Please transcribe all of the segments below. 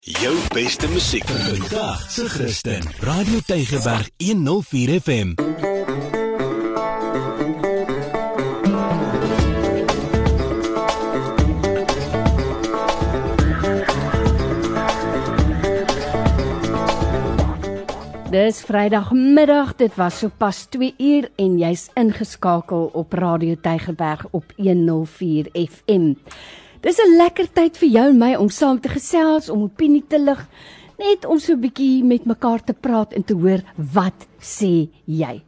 Jou beste musiek Vandag se Christen. Radio Tygerberg 104 FM. Dis Vrydagmiddag, dit was sopas 2 uur en jy's ingeskakel op Radio Tygerberg op 104 FM. Dis 'n lekker tyd vir jou en my om saam te gesels, om opinie te lig, net om so 'n bietjie met mekaar te praat en te hoor wat sê jy.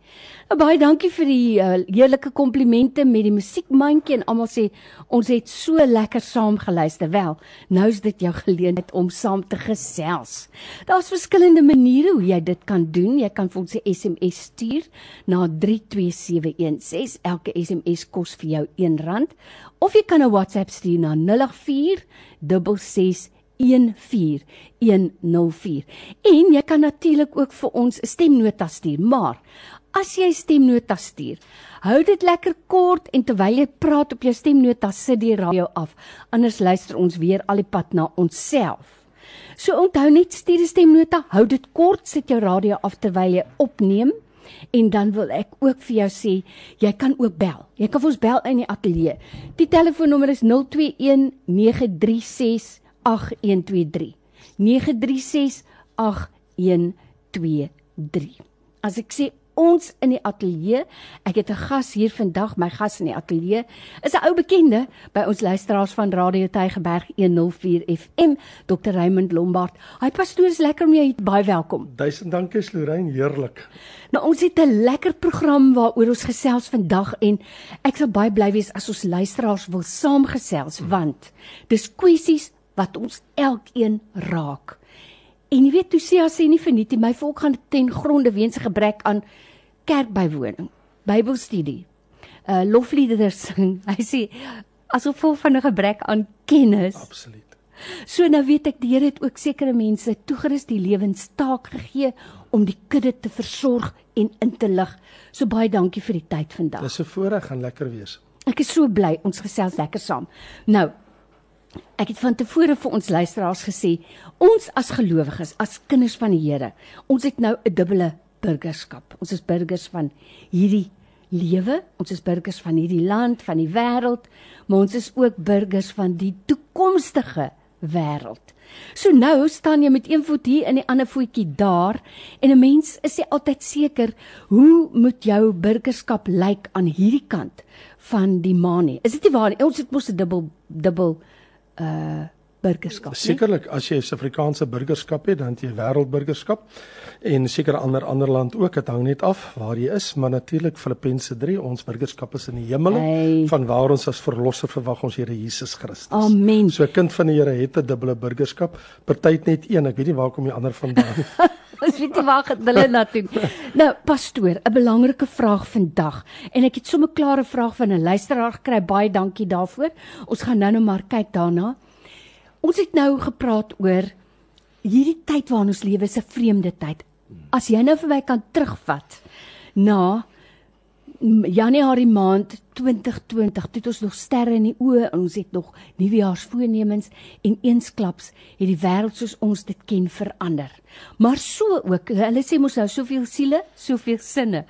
Baie dankie vir die uh, heerlike komplimente met die musiekmandjie en almal sê ons het so lekker saam geluister. Wel, nou is dit jou geleentheid om saam te gesels. Daar's verskillende maniere hoe jy dit kan doen. Jy kan vir ons 'n SMS stuur na 32716. Elke SMS kos vir jou R1 of jy kan 'n WhatsApp stuur na 084 66 14104. En jy kan natuurlik ook vir ons 'n stemnota stuur, maar as jy stemnota stuur, hou dit lekker kort en terwyl jy praat op jou stemnota, sit die radio af. Anders luister ons weer al die pad na onsself. So onthou net stuur 'n stemnota, hou dit kort, sit jou radio af terwyl jy opneem. En dan wil ek ook vir jou sê, jy kan ook bel. Jy kan vir ons bel in die ateljee. Die telefoonnommer is 021 936 8123 936 8123 As ek sê ons in die ateljee, ek het 'n gas hier vandag, my gas in die ateljee is 'n ou bekende by ons luisteraars van Radio Tygerberg 104 FM, Dr Raymond Lombard. Hy pastoor is lekker om jou hier baie welkom. Duisend dankie Lorraine, heerlik. Nou ons het 'n lekker program waaroor ons gesels vandag en ek sal baie bly wees as ons luisteraars wil saamgesels want dis kwessies wat ons elkeen raak. En jy weet toe sê as hy nie verniet nie, my volk gaan ten gronde weens 'n gebrek aan kerkbywoning, Bybelstudie, uh lofliedere sing. Hy sê as gevolg van 'n gebrek aan kennis. Absoluut. So nou weet ek die Here het ook sekere mense toegerus die lewenstaak gegee om die kudde te versorg en in te lig. So baie dankie vir die tyd vandag. Dis 'n voorreg en lekker wees. Ek is so bly ons gesels lekker saam. Nou, Ek het van tevore vir ons luisteraars gesê, ons as gelowiges, as kinders van die Here, ons het nou 'n dubbele burgerskap. Ons is burgers van hierdie lewe, ons is burgers van hierdie land, van die wêreld, maar ons is ook burgers van die toekomstige wêreld. So nou staan jy met een voet hier en die ander voetjie daar en 'n mens is nie altyd seker hoe moet jou burgerskap lyk aan hierdie kant van die maan nie. Is dit nie waar nie? Ons het mos 'n dubbel dubbel uh burgerskap. Sekerlik as jy 'n Suid-Afrikaanse burgerskap het, dan het jy wêreldburgerskap en seker ander ander land ook. Dit hang net af waar jy is, maar natuurlik Filippense 3, ons burgerskap is in die hemel Hey. van waar ons as verlosser verwag ons Here Jesus Christus. Amen. So 'n kind van die Here het 'n dubbele burgerskap, partyt net een. Ek weet nie waar kom die ander vandaan nie. Ons weet nie waar gaan hulle na toe. Nou, pastoor, 'n belangrike vraag vandag en ek het sommer 'n klare vraag van 'n luisteraar gekry. Baie dankie daarvoor. Ons gaan nou nou maar kyk daarna. Ons het nou gepraat oor hierdie tyd waarin ons lewe is 'n vreemde tyd. As jy nou vir my kan terugvat na Januarie maand 2020, toe het ons nog sterre in die oë en ons het nog nuwejaarsvoornemens en eensklaps het die wêreld soos ons dit ken verander. Maar so ook, hulle sê mos nou soveel siele, soveel sinne.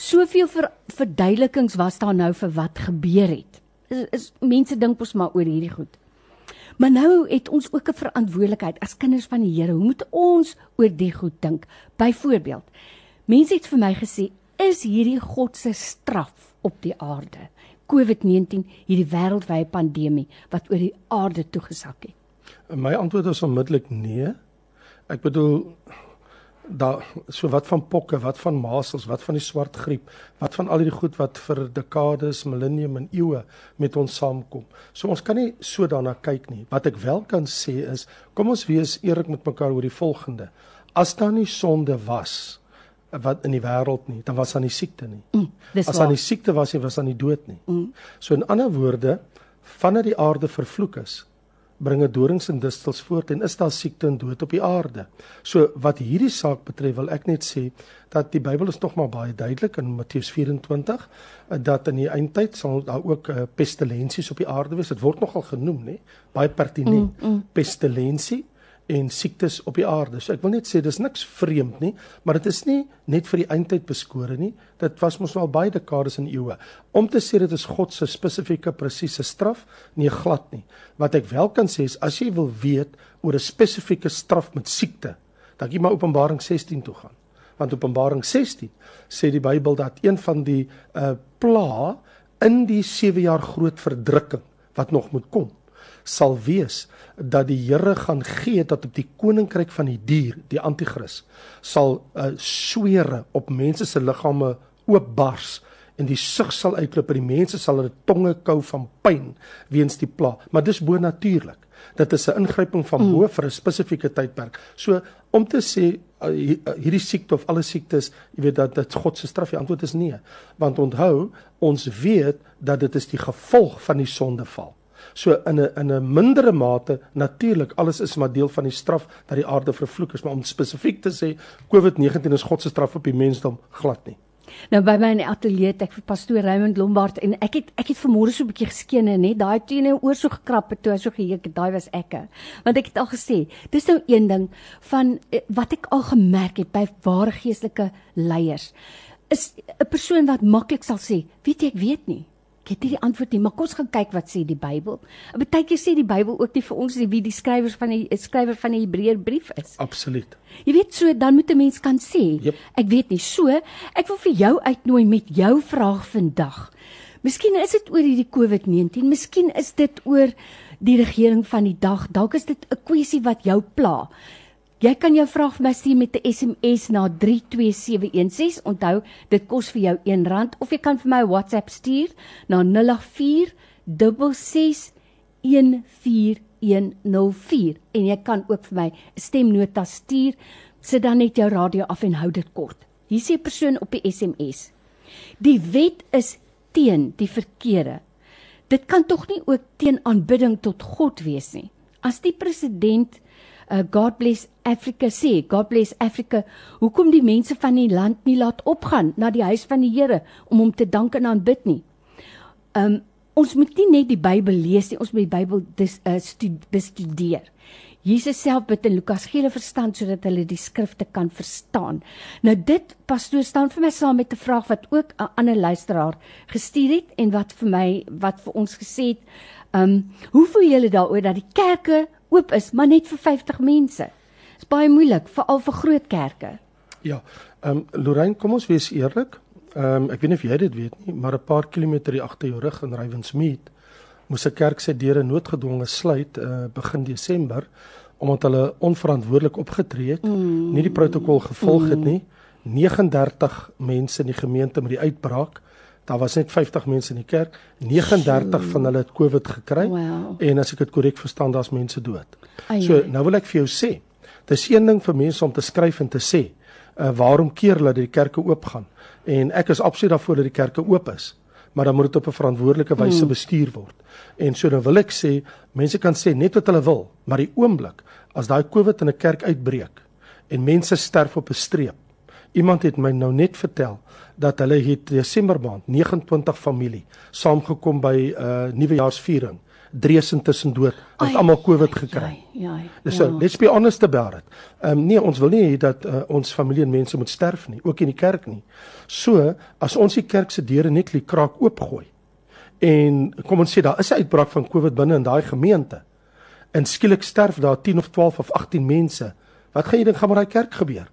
Soveel ver, verduidelikings was daar nou vir wat gebeur het. Is, is mense dink mos maar oor hierdie goed. Maar nou het ons ook 'n verantwoordelikheid as kinders van die Here. Hoe moet ons oor die goed dink? Byvoorbeeld, mense het vir my gesê, is hierdie God se straf op die aarde? COVID-19, hierdie wêreldwye pandemie wat oor die aarde toegesak het. My antwoord is onmiddellik nee. Ek bedoel daar so wat van pokke, wat van masels, wat van die swart griep, wat van al hierdie goed wat vir dekades, millennium en eeue met ons saamkom. So ons kan nie so daarna kyk nie. Wat ek wel kan sê is, kom ons wees eerlik met mekaar oor die volgende. As daar nie sonde was wat in die wêreld nie, dan was daar nie siekte nie. Mm, As waar. daar nie siekte was nie, was daar nie dood nie. Mm. So in ander woorde, vandat die aarde vervloek is, bringe dorings en distels voort en is daar siekte en dood op die aarde. So wat hierdie saak betref, wil ek net sê dat die Bybel is tog maar baie duidelik in Matteus 24 eh, dat in die eindtyd sal daar ook uh, pestilensies op die aarde wees. Dit word nogal genoem, nê? Baie pertinent. Mm, mm. Pestilensie en siektes op die aarde. So ek wil net sê dis niks vreemd nie, maar dit is nie net vir die eindtyd beskore nie. Dit was mos al baie dekades en eeue. Om te sê dit is God se spesifieke presiese straf, nee glad nie. Wat ek wel kan sê is as jy wil weet oor 'n spesifieke straf met siekte, dan jy maar Openbaring 16 toe gaan. Want Openbaring 16 sê die Bybel dat een van die uh pla in die 7 jaar groot verdrukking wat nog moet kom sal wees dat die Here gaan gee dat op die koninkryk van die dier, die anti-kris, sal uh, swere op mense se liggame oopbars en die sug sal uitloop en die mense sal hulle tonge kou van pyn weens die pla. Maar dis bo natuurlik. Dit is 'n ingryping van bo vir 'n spesifieke tydperk. So om te sê uh, hierdie siekte of alle siektes, jy weet dat dit God se straf, die antwoord is nee. Want onthou, ons weet dat dit is die gevolg van die sondeval. So in 'n in 'n mindere mate natuurlik alles is maar deel van die straf dat die aarde vervloek is, maar om spesifiek te sê COVID-19 is God se straf op die mensdom glad nie. Nou by my in die ateljee ek vir pastoor Raymond Lombard en ek het ek het vanmôre so 'n bietjie geskeen en net daai toe nou oor so gekrap het toe hy so geheek het daai was ekke want ek het al gesê dis nou een ding van eh, wat ek al gemerk het by ware geestelike leiers is 'n persoon wat maklik sal sê weet jy ek weet nie Ek het nie die antwoord nie, maar kom ons gaan kyk wat sê die Bybel. Partykeer sê die Bybel ook nie vir ons nie wie die skrywers van die skrywer van die Hebreërbrief is. Absoluut. Jy weet so dan moet 'n mens kan sê, yep. ek weet nie so, ek wil vir jou uitnooi met jou vraag vandag. Miskien is dit oor hierdie COVID-19, miskien is dit oor die regering van die dag. Dalk is dit 'n kwessie wat jou pla. Jy kan jou vraag vir my stuur met 'n SMS na 32716. Onthou, dit kos vir jou R1 of jy kan vir my WhatsApp stuur na 0846614104 en jy kan ook vir my 'n stemnota stuur. Sit dan net jou radio af en hou dit kort. Hier sê 'n persoon op die SMS: Die wet is teen die verkeerde. Dit kan tog nie ook teen aanbidding tot God wees nie. As die president uh, God bless Africa sê, God bless Africa, hoekom die mense van die land nie laat opgaan na die huis van die Here om hom te dank en aanbid nie. Um ons moet nie net die Bybel lees nie, ons moet die Bybel dis uh, bestudeer. Jesus self bid in Lukas gee hulle verstand sodat hulle die skrifte kan verstaan. Nou dit pastoor staan vir my saam met 'n vraag wat ook 'n ander luisteraar gestuur het en wat vir my wat vir ons gesê het, um hoe voel julle daaroor dat die kerke oop is, maar net vir 50 mense. Dit is baie moeilik, veral vir groot kerke. Ja. Ehm um, Lorraine, kom ons wees eerlik. Ehm um, ek weet nie of jy dit weet nie, maar 'n paar kilometer hier agter jou rug in Rywensmeet moes 'n kerk sy deure noodgedwonge sluit uh, begin Desember omdat hulle onverantwoordelik opgetree het, mm. nie die protokol gevolg mm. het nie. 39 mense in die gemeente met die uitbraak Daar was net 50 mense in die kerk. 39 van hulle het COVID gekry. Wow. En as ek dit korrek verstaan, daar's mense dood. Ai, so, nou wil ek vir jou sê, dis een ding vir mense om te skryf en te sê, uh, waarom keer hulle dat die kerke oop gaan? En ek is absoluut daarvoor dat die kerke oop is, maar dan moet dit op 'n verantwoordelike wyse hmm. bestuur word. En so dan wil ek sê, mense kan sê net wat hulle wil, maar die oomblik as daai COVID in 'n kerk uitbreek en mense sterf op 'n streep. Iemand het my nou net vertel dat hulle het Desember maand 29 familie saamgekom by 'n uh, nuwejaarsviering. Drees intussen dood. Het almal COVID gekry. Ja, ja. Dis so, let's be honest about it. Ehm um, nee, ons wil nie hê dat uh, ons familie en mense moet sterf nie, ook in die kerk nie. So, as ons die kerk se deure net lie kraak oopgooi en kom ons sê daar is 'n uitbraak van COVID binne in daai gemeente en skielik sterf daar 10 of 12 of 18 mense. Wat gaan jy dink gaan met daai kerk gebeur?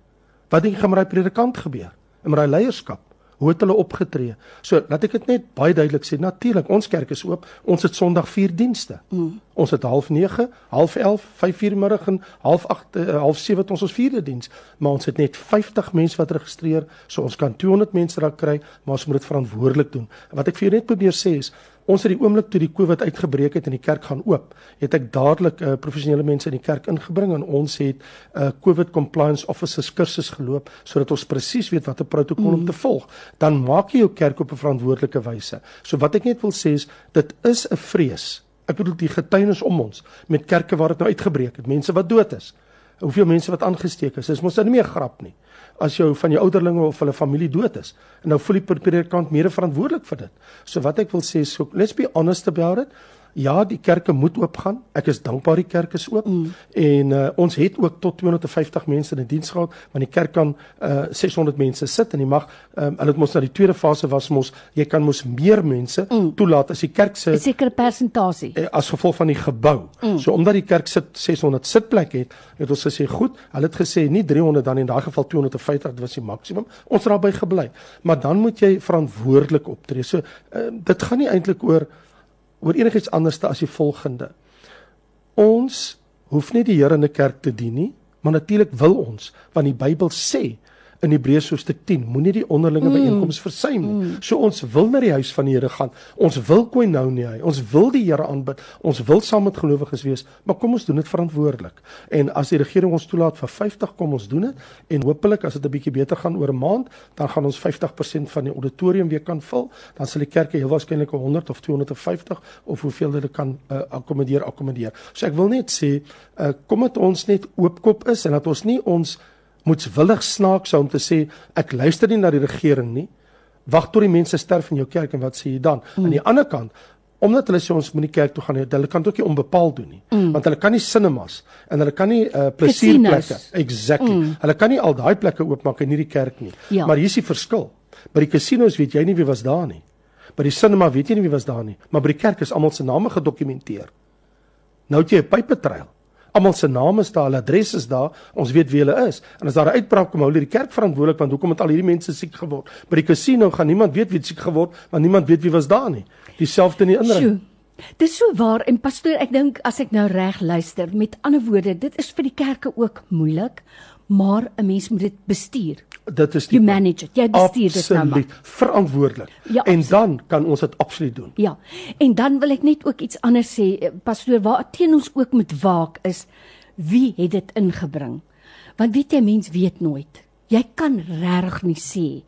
Wat dink jy gaan met daai predikant gebeur? En met daai leierskap? Hoe het hulle opgetree? So, laat ek dit net baie duidelik sê. Natuurlik, ons kerk is oop. Ons het Sondag vier dienste. Mm. Ons het 09:30, 11:30, 5:00 middag en 08:30, uh, 07:30 het ons ons vierde diens. Maar ons het net 50 mense wat registreer, so ons kan 200 mense daar kry, maar ons moet dit verantwoordelik doen. En wat ek vir jou net probeer sê is, Ons het die oomblik toe die COVID uitgebreek het en die kerk gaan oop, het ek dadelik uh, professionele mense in die kerk ingebring en ons het 'n uh, COVID compliance officers kursus geloop sodat ons presies weet watter protokol mm. om te volg. Dan maak jy jou kerk op 'n verantwoordelike wyse. So wat ek net wil sê is dit is 'n vrees. Ek bedoel die getuienis om ons met kerke waar dit nou uitgebreek het, mense wat dood is. Hoeveel mense wat aangesteek is. Dis mos nou nie meer grap nie as jou van jou ouderlinge of hulle familie dood is. En nou voel die predikant meer verantwoordelik vir dit. So wat ek wil sê is so let's be honest about it. Ja, die kerke moet oopgaan. Ek is dankbaar die kerk is oop. Mm. En uh, ons het ook tot 250 mense in die diens gehad, want die kerk kan uh, 600 mense sit en die mag um, hulle het mos na die tweede fase was mos jy kan mos meer mense mm. toelaat as die kerk se 'n sekere persentasie uh, as gevolg van die gebou. Mm. So omdat die kerk sit 600 sitplekke het, het ons gesê goed, hulle het gesê nie 300 dan in daai geval 250 dit was die maksimum. Ons het daarby gebly. Maar dan moet jy verantwoordelik optree. So uh, dit gaan nie eintlik oor oor enigiets anders as die volgende. Ons hoef nie die Here in 'n kerk te dien nie, maar natuurlik wil ons, want die Bybel sê in Hebreërs hoofstuk 10, moenie die onderlinge mm. byeenkomste versuim nie. Mm. So ons wil na die huis van die Here gaan. Ons wil koinonie hê. Ons wil die Here aanbid. Ons wil saam met gelowiges wees, maar kom ons doen dit verantwoordelik. En as die regering ons toelaat vir 50, kom ons doen dit. En hopelik as dit 'n bietjie beter gaan oor 'n maand, dan gaan ons 50% van die auditorium weer kan vul. Dan sal die kerke heel waarskynlik 100 of 250 of hoeveel dit kan uh, akkommodeer akkommodeer. So ek wil net sê, uh, kom dit ons net oopkop is en dat ons nie ons moetswillig snaaks om te sê ek luister nie na die regering nie. Wag tot die mense sterf in jou kerk en wat sê jy dan? Mm. Aan die ander kant omdat hulle sê ons moet nie kerk toe gaan nie, hulle kan dit ook nie onbepaald doen nie. Mm. Want hulle kan nie sinemas en hulle kan nie uh, plesierplekke exactly. Mm. Hulle kan nie al daai plekke oopmaak en nie die kerk nie. Ja. Maar hier is die verskil. By die casinos weet jy nie wie was daar nie. By die sinema weet jy nie wie was daar nie, maar by die kerk is almal se name gedokumenteer. Nou het jy 'n pypetreil. Almal se name is daar, hulle adres is daar, ons weet wie hulle is. En as daar 'n uitbraak kom, hou hulle die kerk verantwoordelik want hoekom het al hierdie mense siek geword? By die casino gaan niemand weet wie siek geword, want niemand weet wie was daar nie. Dieselfde in die inring. Dis so waar en pastoor, ek dink as ek nou reg luister, met ander woorde, dit is vir die kerke ook moeilik, maar 'n mens moet dit bestuur. Dit is die you manage it. Jy bestuur dit nou maar. Verantwoordelik. Ja, en dan kan ons dit absoluut doen. Ja. En dan wil ek net ook iets anders sê, eh, pastoor, waar teen ons ook moet waak is wie het dit ingebring? Want weet jy mens weet nooit. Jy kan regtig nie sê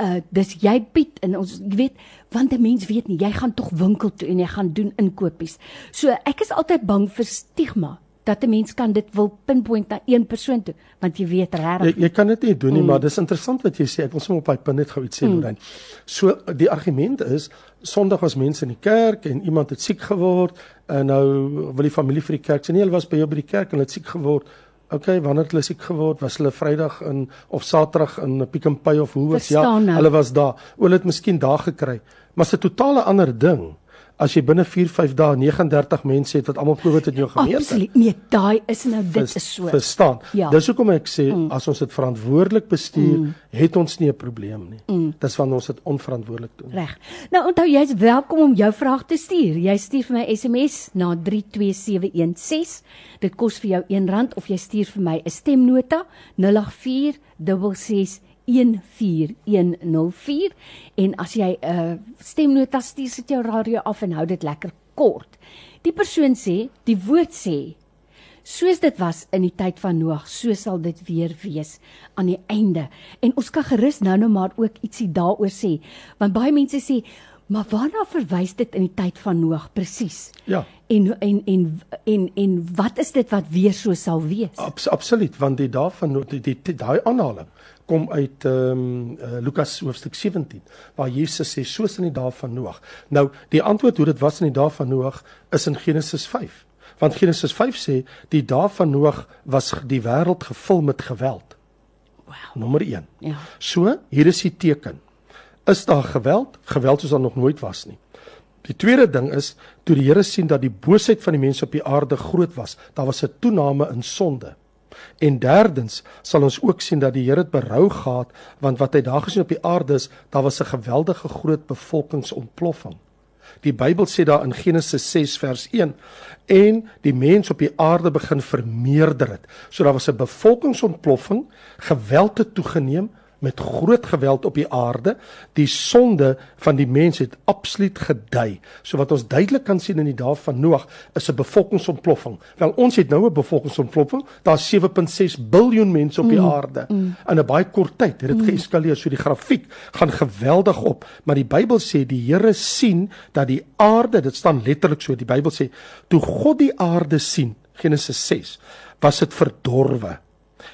uh dis jy Piet en ons jy weet want 'n mens weet nie jy gaan tog winkel toe en jy gaan doen inkopies. So ek is altyd bang vir stigma dat 'n mens kan dit wil pinpoint na een persoon toe want jy weet regtig. jy, jy kan dit nie doen nie mm. maar dis interessant wat jy sê. Ek wil sommer op daai punt net gou iets sê mm. Lorraine. So die argument is sonderdag was mense in die kerk en iemand het siek geword en nou wil die familie vir die kerk sê nee hulle was by jou by die kerk en hulle het siek geword. OK wanneer hulle siek geword? Was hulle Vrydag in of Saterdag in Pick n Pay of hoe was ja nou. hulle was daar. O hulle het miskien daar gekry. Maar 'n totale ander ding as jy binne 4 5 dae 39 mense het wat almal COVID in jou gemeente. Absoluut. Nee, daai is nou dit Vers, is so. Verstaan. Ja. Dis hoekom ek sê mm. as ons dit verantwoordelik bestuur, mm. het ons nie 'n probleem nie. Mm. Dis wanneer ons dit onverantwoordelik doen. Reg. Nou onthou jy's welkom om jou vraag te stuur. Jy stuur vir my SMS na 32716. Dit kos vir jou R1 of jy stuur vir my 'n stemnota 084 66 14104 en as jy 'n uh, stemnota stuur sit jou radio af en hou dit lekker kort. Die persoon sê, die woord sê, soos dit was in die tyd van Noag, so sal dit weer wees aan die einde. En ons kan gerus nou nou maar ook ietsie daaroor sê, want baie mense sê, maar waarna verwys dit in die tyd van Noag presies? Ja. En en en en en wat is dit wat weer so sal wees? Abs, absoluut, want die daarvan die die daai aanhaling kom uit ehm um, uh, Lukas hoofstuk 17 waar Jesus sê soos in die dae van Noag. Nou die antwoord hoe dit was in die dae van Noag is in Genesis 5. Want Genesis 5 sê die dae van Noag was die wêreld gevul met geweld. Wow. Nommer 1. Ja. So, hier is die teken. Is daar geweld? Geweld soos daar nog nooit was nie. Die tweede ding is toe die Here sien dat die boosheid van die mense op die aarde groot was, daar was 'n toename in sonde. En derdens sal ons ook sien dat die Here dit berou gehad want wat hy daar gesien op die aarde is, daar was 'n geweldige groot bevolkingsontploffing. Die Bybel sê daar in Genesis 6 vers 1 en die mens op die aarde begin vermeerder het. So daar was 'n bevolkingsontploffing, geweld het toegeneem, met groot geweld op die aarde. Die sonde van die mens het absoluut gedui. So wat ons duidelik kan sien in die dae van Noag is 'n bevolkingsontploffing. Wel ons het nou 'n bevolkingsontploffing. Daar's 7.6 miljard mense op die mm, aarde. Mm. In 'n baie kort tyd het dit mm. geeskaleer. So die grafiek gaan geweldig op. Maar die Bybel sê die Here sien dat die aarde, dit staan letterlik so, die Bybel sê toe God die aarde sien, Genesis 6, was dit verdorwe.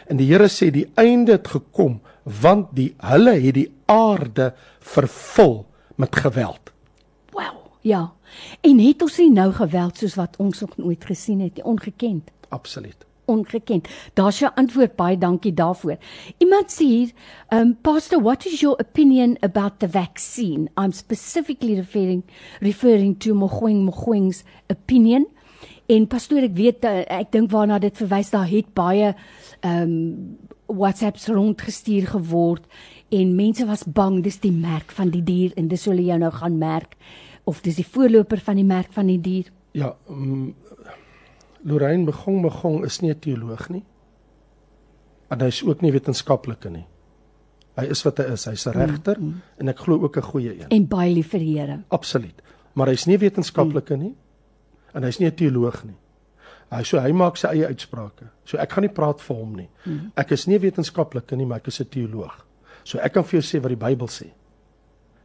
En die Here sê die einde het gekom want die hulle het die aarde vervul met geweld. Wow. ja. En het ons nie nou geweld soos wat ons nog nooit gesien het nie, ongekend. Absoluut. ongekend. Daar's jou antwoord baie dankie daarvoor. Iemand sê hier, um pastor, what is your opinion about the vaccine? I'm specifically referring referring to Mogoeng Mogoeng's opinion. En pastoor, ek weet uh, ek dink waarna dit verwys, daar het baie um WhatsApps rondgestuur geword en mense was bang dis die merk van die dier en dis hulle jou nou gaan merk of dis die voorloper van die merk van die dier. Ja, um, Lorraine Begong Begong is nie 'n teoloog nie. En hy is ook nie wetenskaplike nie. Hy is wat hy is. Hy's 'n regter mm, mm. en ek glo ook 'n goeie een. En baie lief vir die Here. Absoluut. Maar hy's nie wetenskaplike mm. nie en hy's nie 'n teoloog nie. Hy so hy maak sy eie uitsprake. So ek gaan nie praat vir hom nie. Mm. Ek is nie wetenskaplike nie, maar ek is 'n teoloog. So ek kan vir jou sê wat die Bybel sê.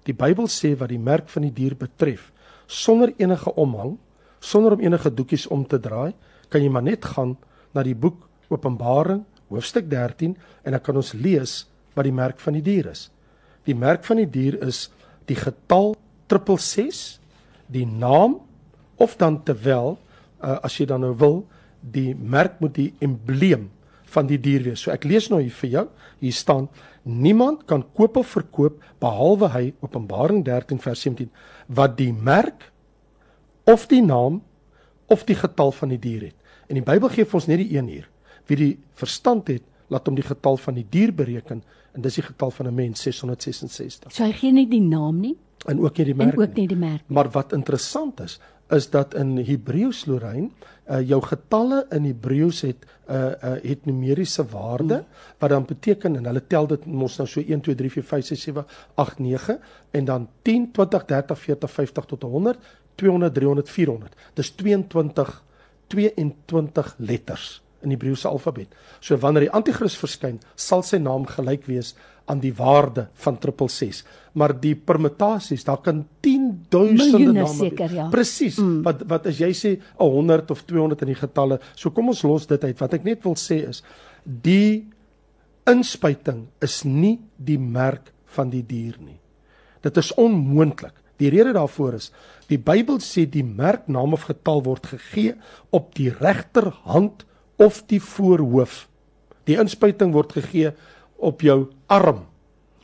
Die Bybel sê wat die merk van die dier betref, sonder enige omhang, sonder om enige doekies om te draai, kan jy maar net gaan na die boek Openbaring hoofstuk 13 en dan kan ons lees wat die merk van die dier is. Die merk van die dier is die getal 666, die naam of dan terwyl uh, as jy dan nou wil, die merk moet die embleem van die dier wees. So ek lees nou hier vir jou. Hier staan: Niemand kan koop of verkoop behalwe hy Openbaring 13 vers 17 wat die merk of die naam of die getal van die dier het. En die Bybel gee vir ons net die een hier. Wie die verstand het, laat hom die getal van die dier bereken en dis die getal van 'n mens 666. So hy gee nie die naam nie en ook nie die merk en ook nie die merk. Nie. Maar wat interessant is, is dat in Hebreëus Lorraine uh, jou getalle in Hebreëus het uh, uh het numeriese waarde hmm. wat dan beteken en hulle tel dit mos nou so 1 2 3 4 5 6 7 8 9 en dan 10 20 30 40 50 tot 100 200 300 400 dis 22 22 letters in die Hebreëse alfabet. So wanneer die anti-kris verskyn, sal sy naam gelyk wees aan die waarde van 666. Maar die permutasies, daar kan 10000 name seker, ja. Presies. Mm. Wat wat as jy sê 100 of 200 in die getalle, so kom ons los dit uit. Wat ek net wil sê is die inspuiting is nie die merk van die dier nie. Dit is onmoontlik. Die rede daarvoor is die Bybel sê die merk naam of getal word gegee op die regterhand of die voorhoof. Die inspuiting word gegee op jou arm.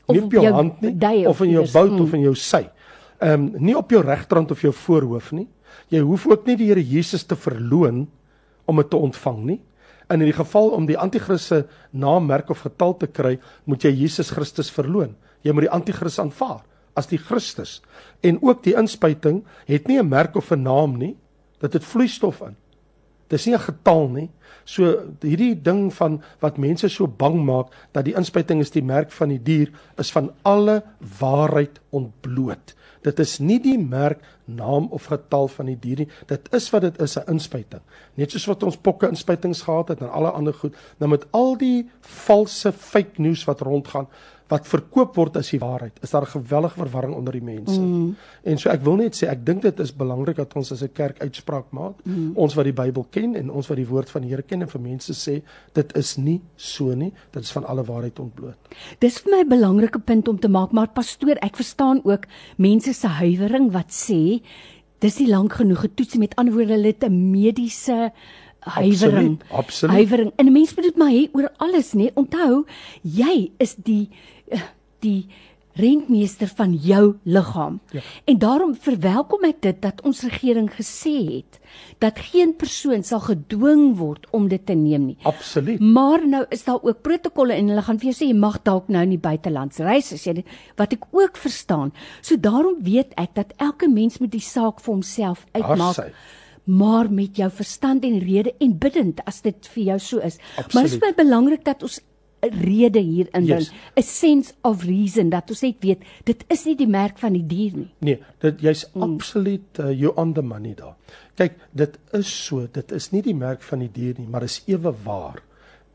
Of nie op jou, jou hand nie of, of in jou bout mm. of in jou sy. Ehm um, nie op jou regterhand of jou voorhoof nie. Jy hoef ook nie die Here Jesus te verloon om dit te ontvang nie. En in die geval om die anti-kris se naammerk of getal te kry, moet jy Jesus Christus verloon. Jy moet die anti-kris aanvaar as die Christus. En ook die inspuiting het nie 'n merk of 'n naam nie. Dit het vloeistof in. Dis nie 'n getal nie. So hierdie ding van wat mense so bang maak dat die inspuiting is die merk van die dier is van alle waarheid ontbloot. Dit is nie die merk, naam of getal van die dier nie. Dit is wat dit is, 'n inspuiting. Net soos wat ons pokke inspuitings gehad het en alle ander goed, nou met al die valse fake news wat rondgaan, wat verkoop word as die waarheid. Is daar 'n gewellige verwarring onder die mense. Mm. En so ek wil net sê ek dink dit is belangrik dat ons as 'n kerk uitspraak maak. Mm. Ons wat die Bybel ken en ons wat die woord van die Here ken en vir mense sê dit is nie so nie. Dit is van alle waarheid ontbloot. Dis vir my 'n belangrike punt om te maak, maar pastoor, ek verstaan ook mense se huiwering wat sê dis nie lank genoeg getoets met ander woorde hulle het 'n mediese huiwering. Absoluut. Absoluut. Huiwering. En 'n mens moet dit maar hê oor alles, nê? Onthou, jy is die die rentmeester van jou liggaam. Ja. En daarom verwelkom ek dit dat ons regering gesê het dat geen persoon sal gedwing word om dit te neem nie. Absoluut. Maar nou is daar ook protokolle en hulle gaan vir jou sê jy mag dalk nou in die buiteland reis as jy dit wat ek ook verstaan. So daarom weet ek dat elke mens moet die saak vir homself uitmaak. Maar met jou verstand en rede en bidend as dit vir jou so is. Absoluut. Maar dit is baie belangrik dat ons rede hier in bring, yes. a sense of reason dat ons net weet dit is nie die merk van die dier nie. Nee, dit jy's mm. absoluut uh, you on the money daar. Kyk, dit is so, dit is nie die merk van die dier nie, maar is ewe waar.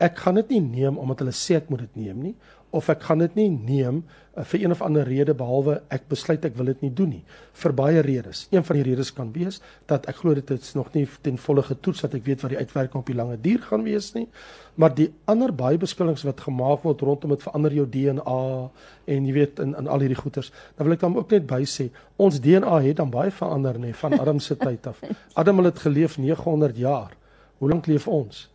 Ek gaan dit nie neem omdat hulle sê ek moet dit neem nie of ek gaan dit nie neem vir een of ander rede behalwe ek besluit ek wil dit nie doen nie vir baie redes. Een van die redes kan wees dat ek glo dit is nog nie ten volle getoets dat ek weet wat die uitwerking op die lange duur gaan wees nie. Maar die ander baie beskuldings wat gemaak word rondom dit verander jou DNA en jy weet in in al hierdie goeters. Dan wil ek dan ook net by sê ons DNA het dan baie verander nê van Adam se tyd af. Adam het geleef 900 jaar. Hoe lank leef ons?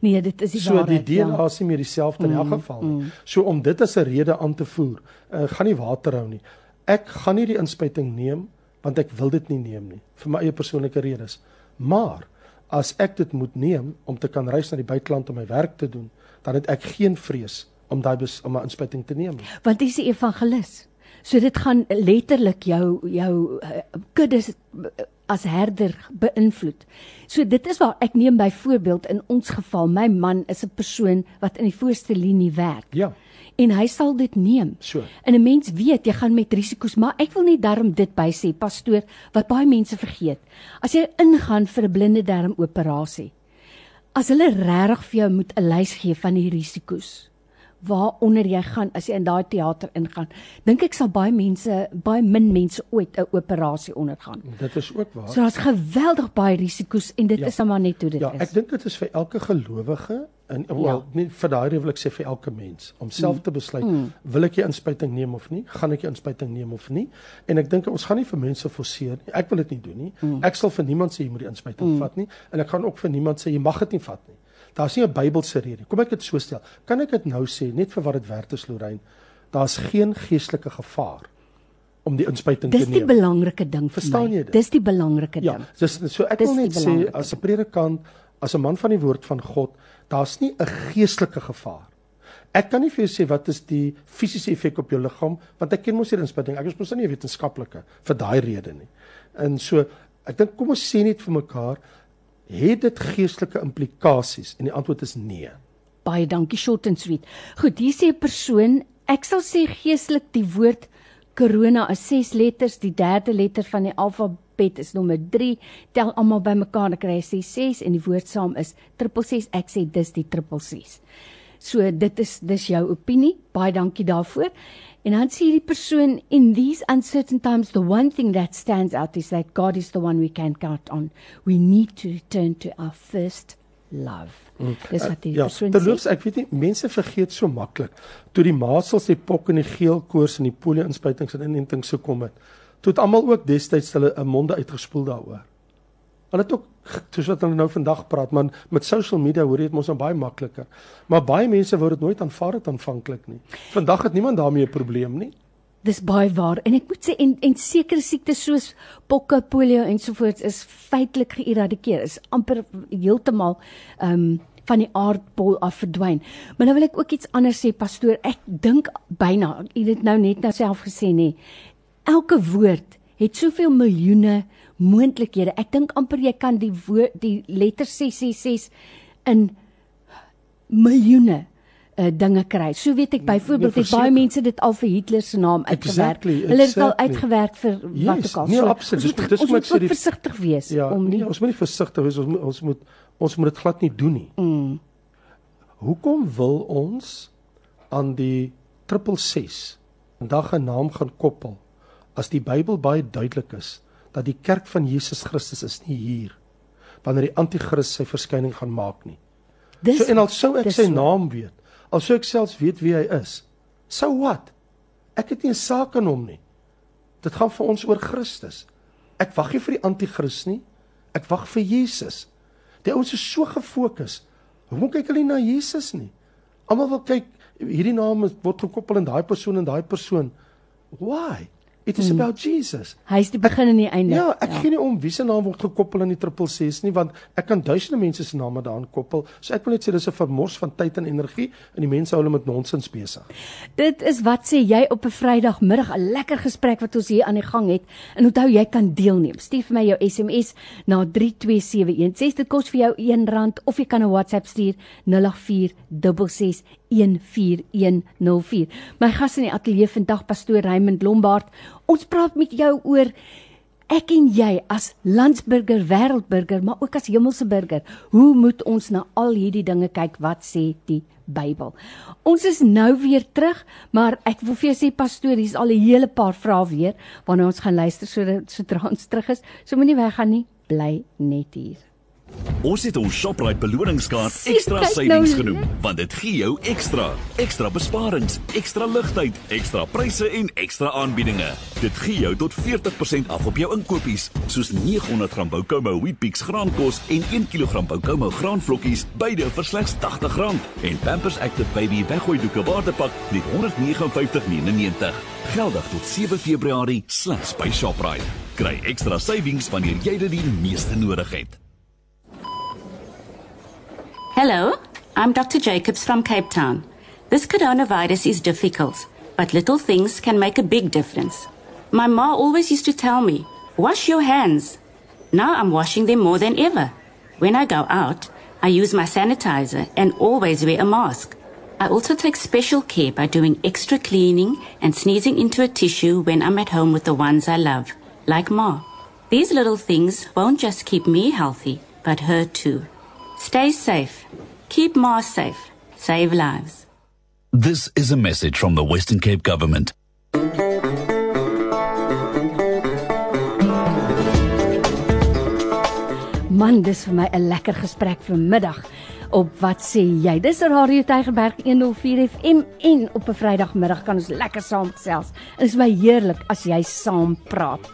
Nee, dit is die so waarheid. die DNA ja. nie meer dieselfde in elk geval nie. So om dit as 'n rede aan te voer, uh, gaan nie water hou nie. Ek gaan nie die inspuiting neem want ek wil dit nie neem nie vir my eie persoonlike redes. Maar as ek dit moet neem om te kan reis na die buiteland om my werk te doen, dan het ek geen vrees om daai om 'n inspuiting te neem nie. want dis 'n evangelis. So dit gaan letterlik jou jou uh, kuddes uh, as herder beïnvloed. So dit is waar ek neem byvoorbeeld in ons geval my man is 'n persoon wat in die voorste linie werk Ja, en hy sal dit neem. so. En 'n mens weet jy gaan met risiko's, maar ek wil net daarom dit by sê, pastoor, wat baie mense vergeet. As jy ingaan vir 'n blinde darm operasie, as hulle regtig vir jou moet 'n lys gee van die risiko's waaronder jy gaan as jy in daai teater ingaan, dink ek sal baie mense, baie min mense ooit 'n operasie ondergaan. Dit is ook waar. So daar's geweldig baie risiko's en dit Ja. is maar net hoe dit Ja, is. ek dink dit is vir elke gelowige en wel Ja. nie vir daai wil ek sê vir elke mens om self te besluit wil ek die inspuiting neem of nie, gaan ek die inspuiting neem of nie. En ek dink ons gaan nie vir mense forceer nie. Ek wil dit nie doen nie. Ek sal vir niemand sê jy moet die inspuiting vat nie en ek gaan ook vir niemand sê jy mag dit nie vat nie. Daar's nie 'n Bybelse rede. Kom ek dit so stel. Kan ek dit nou sê net vir wat dit werd is Lorraine? Daar's geen geestelike gevaar om die inspuiting Dis te die neem. belangrike ding vir Verstaan my. jy dit? Dis die belangrike Ja, ding. dis so ek Dis wil die net sê as 'n predikant, as 'n man van die woord van God, daar's nie 'n geestelike gevaar. Ek kan nie vir jou sê wat is die fisiese effek op jou liggaam want ek ken mos hierdie inspuiting. Ek is mos nie 'n wetenskaplike vir daai rede nie. En so ek dink kom ons sê net vir mekaar, het dit geestelike implikasies? En die antwoord is nee. Baie dankie short and sweet. Goed, hier sê 'n persoon, ek sal sê geestelik die woord corona is 6 letters, die derde letter van die alfabet is nommer 3. Tel almal bymekaar, dan kry jy sê 6 en die woord saam is 666. Ek sê dis die 666. So dit is dis jou opinie. Baie dankie daarvoor. En dan sê hierdie persoon in these uncertain times the one thing that stands out is that God is the one we can count on. We need to return to our first love. Dis wat die Ja, persoon terloops, sê. ek weet nie, mense vergeet so maklik. Toe die masels, die pok en die geel koors en die polio inspuitings en inentings so kom het, toe het almal ook destyds hulle 'n monde uitgespoel daaroor. Hulle het ook soos wat hulle nou vandag praat, man, met social media hoor jy dit mos nou baie makliker. Maar baie mense wou dit nooit aanvaar het aanvanklik nie. Vandag het niemand daarmee 'n probleem nie. Dis baie waar en ek moet sê en en sekere siektes soos pokke, polio ensovoorts is feitelik geëradikeer. Is amper heeltemal ehm um, van die aardbol af verdwyn. Maar nou wil ek ook iets anders sê pastoor. Ek dink byna, u het dit nou net nou self gesê nê. Elke woord het soveel miljoene moontlikhede. Ek dink amper jy kan die woord die letter 666 in miljoene uh, dinge kry. So weet ek byvoorbeeld Nee, het baie mense dit al vir Hitler se naam uitgewerk. Exactly, Hulle het dit al exactly. uitgewerk vir wat Yes, ook al. nee, So, absoluut. Ons Dis- moet, dis ons moet ek sê die- versigtig wees Ja, om nie nee, ons moet nie versigtig wees, ons moet ons moet ons moet dit glad nie doen nie. mm, Hoekom wil ons aan die 666 vandag 'n naam gaan koppel as die Bybel baie duidelik is dat die kerk van Jesus Christus is nie hier wanneer die anti-kris sy verskyning gaan maak nie. dis So en al sou ek sy naam weet, al sou ek selfs weet wie hy is. So wat? Ek het nie 'n saak aan hom nie. Dit gaan vir ons oor Christus. Ek wag nie vir die anti-kris nie. Ek wag vir Jesus. Die ouens is so gefokus. Hoekom kyk hulle nie na Jesus nie? Almal wil kyk hierdie naam word gekoppel aan daai persoon en daai persoon. Why? It is about Jesus. Hy's die begin en die einde. Ja, ek gee nie om wie se naam word gekoppel aan die 666 nie want ek kan duisende mense se name daaraan koppel. So ek wil net sê dis 'n vermors van tyd en energie en die mense hou hulle met nonsens besig. Dit is wat sê jy op 'n Vrydagmiddag 'n lekker gesprek wat ons hier aan die gang het. En onthou jy kan deelneem. Stuur vir my jou SMS na 32716. Dit kos vir jou R1 of jy kan 'n WhatsApp stuur 0846614104. My gas in die ateljee vandag pastoor Raymond Lombard. Ons praat met jou oor ek en jy as landsburger, wêreldburger, maar ook as hemelse burger, hoe moet ons na al hierdie dinge kyk? Wat sê die Bybel? Ons is nou weer terug, maar ek wil vir jou sê pastoor, hier's al 'n hele paar vrae weer waarna ons gaan luister sodat sodra ons terug is. So moenie weggaan nie, bly net hier. Ons het ons Shoprite beloningskaart ekstra kyk savings nou. genoem want dit gee jou ekstra, ekstra besparings, ekstra ligtheid, ekstra pryse en ekstra aanbiedinge. Dit gee jou tot 40% af op jou inkopies, soos 900g Boukomo Wheatbix graankos en 1 kg Boukomo graanvlokkies, beide vir slegs R80 en Pampers Active Baby weggooi doeke waardepak net R159.99. Geldig tot 7 Februarie slegs by Shoprite. Kry ekstra savings wanneer jy dit die meeste nodig het. Hello, I'm Dr. Jacobs from Cape Town. This coronavirus is difficult, but little things can make a big difference. My ma always used to tell me, wash your hands. Now I'm washing them more than ever. When I go out, I use my sanitizer and always wear a mask. I also take special care by doing extra cleaning and sneezing into a tissue when I'm at home with the ones I love, like Ma. These little things won't just keep me healthy, but her too. Stay safe. Keep Ma safe. Save lives. This is a message from the Western Cape Government. Man, dis vir my 'n lekker gesprek vanmiddag. Op wat sê jy? Dis Radio Tygerberg 104 FM en op 'n Vrydagmiddag kan ons lekker saam gesels. Dit is my heerlik as jy saam praat.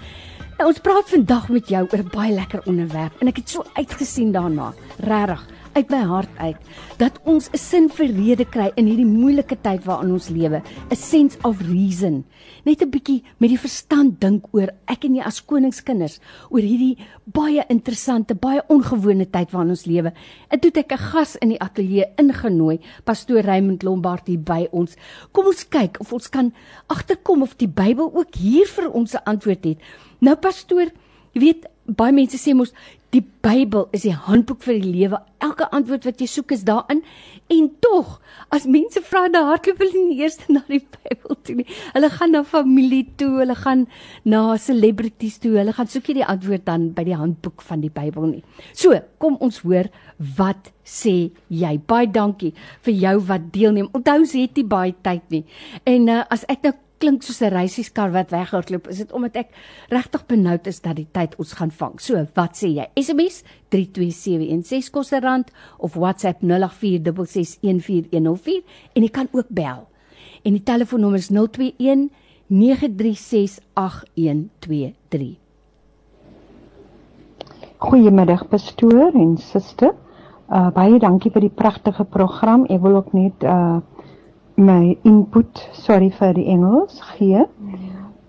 Nou, ons praat vandag met jou oor 'n baie lekker onderwerp en ek het so uitgesien daarna. Regtig, uit my hart uit dat ons 'n sin vir rede kry in hierdie moeilike tyd waarin ons lewe, 'n sense of reason. Net 'n bietjie met die verstand dink oor ek en jy as koningskinders oor hierdie baie interessante, baie ongewone tyd waarin ons lewe. En toe het ek 'n gas in die ateljee ingenooi, pastoor Raymond Lombard hier by ons. Kom ons kyk of ons kan agterkom of die Bybel ook hier vir ons 'n antwoord het. Nou pastoor, jy weet baie mense sê mos die Bybel is die handboek vir die lewe. Elke antwoord wat jy soek is daarin. En tog, as mense vra na hardloop hulle nie eers na die Bybel toe nie. Hulle gaan na familie toe, hulle gaan na celebrities toe. Hulle gaan soek nie die antwoord dan by die handboek van die Bybel nie. So, kom ons hoor wat sê jy. Baie dankie vir jou wat deelneem. Onthou jy het nie baie tyd nie. En uh, as ek nou klink soos 'n reisieskar wat weghardloop, is dit omdat ek regtig benoud is dat die tyd ons gaan vang. So, wat sê jy? SMS 32716 kos 'n rand of WhatsApp 0846614104 en jy kan ook bel. En die telefoonnommer is 021 9368123. Goeiemiddag pastoor en suster. Uh baie dankie vir die pragtige program. Ek wil ook net uh my input, sorry vir die Engels gee.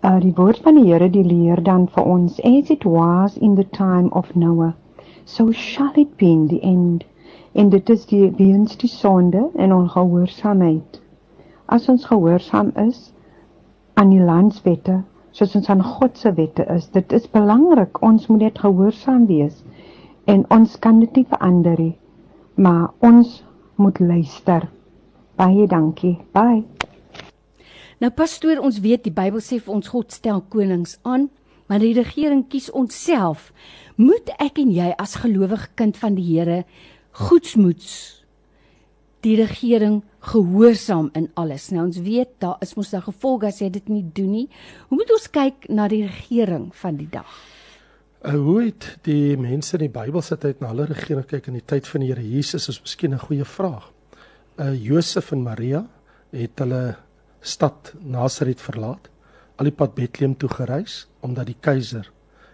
Uh die woord van die Here die leer dan vir ons as it was in the time of Noah, so shall it be in the end. En dit is die weens die sonde en ongehoorsaamheid. As ons gehoorsaam is aan die landswette, soos ons aan God se wette is, dit is belangrik. Ons moet net gehoorsaam wees. En ons kan dit nie verander nie, maar ons moet luister. Baie dankie. Bye. Nou pastoor, ons weet die Bybel sê vir ons God stel konings aan, maar die regering kies onsself. Moet ek en jy as gelowige kind van die Here goedsmoeds die regering gehoorsaam in alles. Nou ons weet daar is mos 'n gevolg as jy dit nie doen nie. Hoe moet ons kyk na die regering van die dag? Uh, hoe het die mense in die Bybel se tyd na hulle regering kyk in die tyd van die Here Jesus is miskien 'n goeie vraag. Uh Josef en Maria het hulle stad Nasaret verlaat, al die pad Bethlehem toe gereis omdat die keiser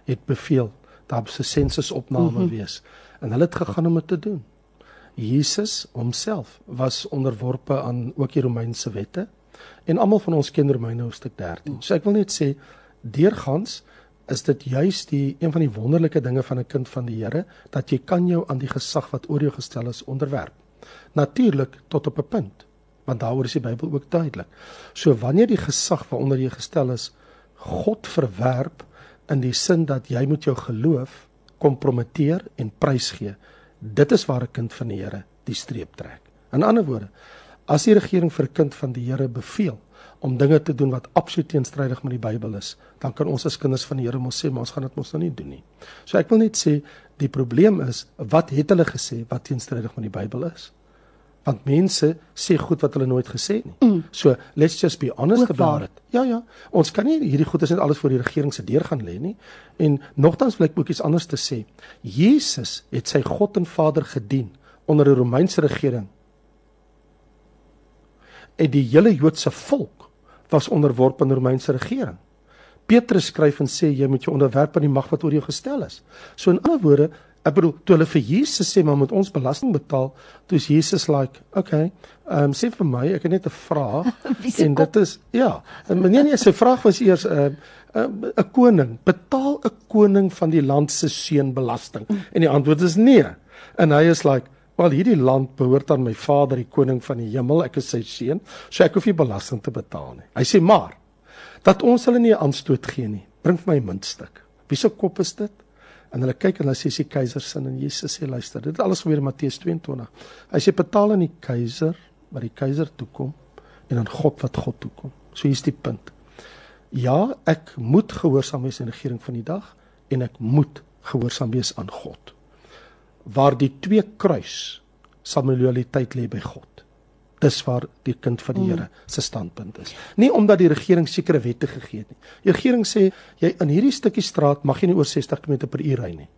het beveel daar 'n sensusopname mm -hmm. wees en hulle het gegaan om dit te doen. Jesus homself was onderworpe aan ook die Romeinse wette en almal van ons ken Romeine hoofstuk 13. So ek wil net sê deurgangs is dit juis die een van die wonderlike dinge van 'n kind van die Here dat jy kan jou aan die gesag wat oor jou gestel is onderwerp. Natuurlik tot op 'n punt, want daaroor is die Bybel ook duidelik. So wanneer die gesag waaronder jy gestel is God verwerp in die sin dat jy moet jou geloof kompromiteer en prysgee, dit is waar 'n kind van die Here die streep trek. In ander woorde, as die regering vir 'n kind van die Here beveel om dinge te doen wat absoluut teenstrydig met die Bybel is, dan kan ons as kinders van die Here mos sê, maar ons gaan dit mos nou nie doen nie. So ek wil net sê die probleem is wat het hulle gesê wat teenstrydig met die Bybel is? want mense sê goed wat hulle nooit gesê het nie. Mm. So let's just be honest about it. Ja ja, ons kan nie hierdie goed is net alles voor die regering se deur gaan lê nie. En nogtans wil ek ook iets anders te sê. Jesus het sy God en Vader gedien onder 'n Romeinse regering. En die hele Joodse volk was onderworpe aan die Romeinse regering. Petrus skryf en sê jy moet jou onderwerp aan die mag wat oor jou gestel is. So in ander woorde, Ek bedoel toe hulle vir Jesus sê maar moet ons belasting betaal, toe is Jesus like, okay, ehm um, sê vir my, ek het net 'n vraag en dit is ja, nee nee, sy vraag was eers 'n uh, 'n uh, koning, betaal 'n koning van die land se seun belasting? Mm. En die antwoord is nee. En hy is like, wel hierdie land behoort aan my Vader, die koning van die hemel, ek is sy seun, so ek hoef nie belasting te betaal nie. Hy sê maar dat ons hulle nie aanstoot gee nie. Bring vir my 'n muntstuk. Wie se kop is dit? En hulle kyk en hulle sê sy keiser sin en Jesus sê luister, dit alles gebeur in Matteus 22. Hy sê betaal aan die keiser wat die keiser toekom en aan God wat God toekom. So hier's die punt. Ja, ek moet gehoorsaam wees aan die regering van die dag en ek moet gehoorsaam wees aan God. Waar die twee kruis sal my loyaliteit lê by God dis waar die kind van die mm. Here se standpunt is. Nie omdat die regering sekere wette gegee het nie. Die regering sê jy in hierdie stukkie straat mag jy nie oor 60 km/h ry nie.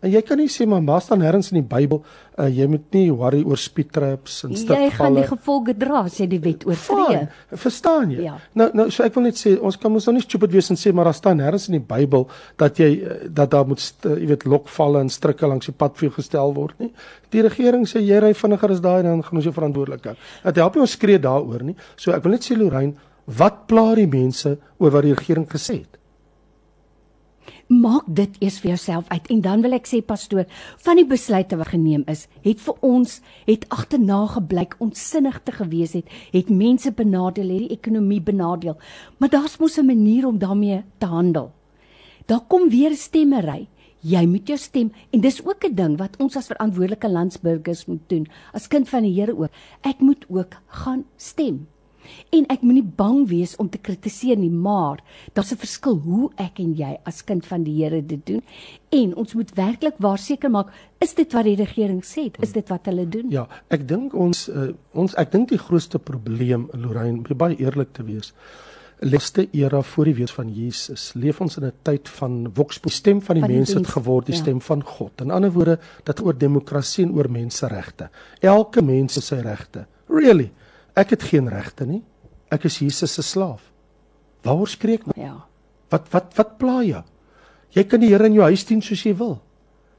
En jy kan nie sê maar maar staan nêrens in die Bybel uh, jy moet nie worry oor speed traps en stukvalle. Jy gaan die gevolge dra sê die wet oortree. Verstaan jy? Ja. Nou nou so ek wil net sê ons kan mos nou nie stupid wees en sê maar daar staan nêrens in die Bybel dat jy eh, dat daar moet jy weet lokvalle en strikke langs die pad vir jou gestel word nie. Die regering sê jy ry vinniger as daai dan gaan ons jou verantwoordelik hou. Dit help nie ons skree daaroor nie. So ek wil net sê Lorraine, wat pla die mense oor wat die regering gesê het? Maak dit eers vir jouself uit en dan wil ek sê pastoor van die besluite wat geneem is het vir ons het agterna gebleik onsinnig te gewees het het mense benadeel het die ekonomie benadeel. Maar daar's mos 'n manier om daarmee te handel. Daar kom weer stemmery. Jy moet jou stem en dis ook 'n ding wat ons as verantwoordelike landsburgers moet doen as kind van die Here ook. Ek moet ook gaan stem En ek moenie bang wees om te kritiseer nie, maar daar's 'n verskil hoe ek en jy as kind van die Here dit doen. En ons moet werklik waar seker maak, is dit wat die regering sê? Is dit wat hulle doen? Ja, ek dink ons uh, ons ek dink die grootste probleem, Lorraine, om baie eerlik te wees, laaste era voor die wees van Jesus, leef ons in 'n tyd van vox die stem van die, van die mense het geword die ja. stem van God. In ander woorde, dat oor demokrasie en oor menseregte. Elke mens het sy regte. Really? Ek het geen regte nie. Ek is Jesus se slaaf. Waaroor spreek nou? Ja. Wat wat wat pla jy? Jy kan die Here in jou huis dien soos jy wil.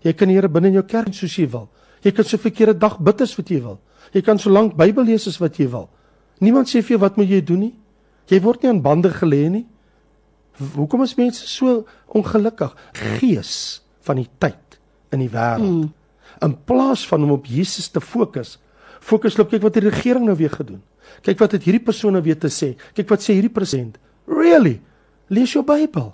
Jy kan die Here binne in jou kerk soos jy wil. Jy kan so verkeerde dag bid as wat jy wil. Jy kan so lank Bybel lees as wat jy wil. Niemand sê vir jou wat moet jy doen nie. Jy word nie aan bande gelê nie. Hoekom is mense so ongelukkig? Gees van die tyd in die wêreld. Mm. In plaas van om op Jesus te fokus, fokus loop kyk wat die regering nou weer gedoen. Kyk wat het hierdie persoon nou weer te sê. Kyk wat sê hierdie president. Really? Lees jou Bybel.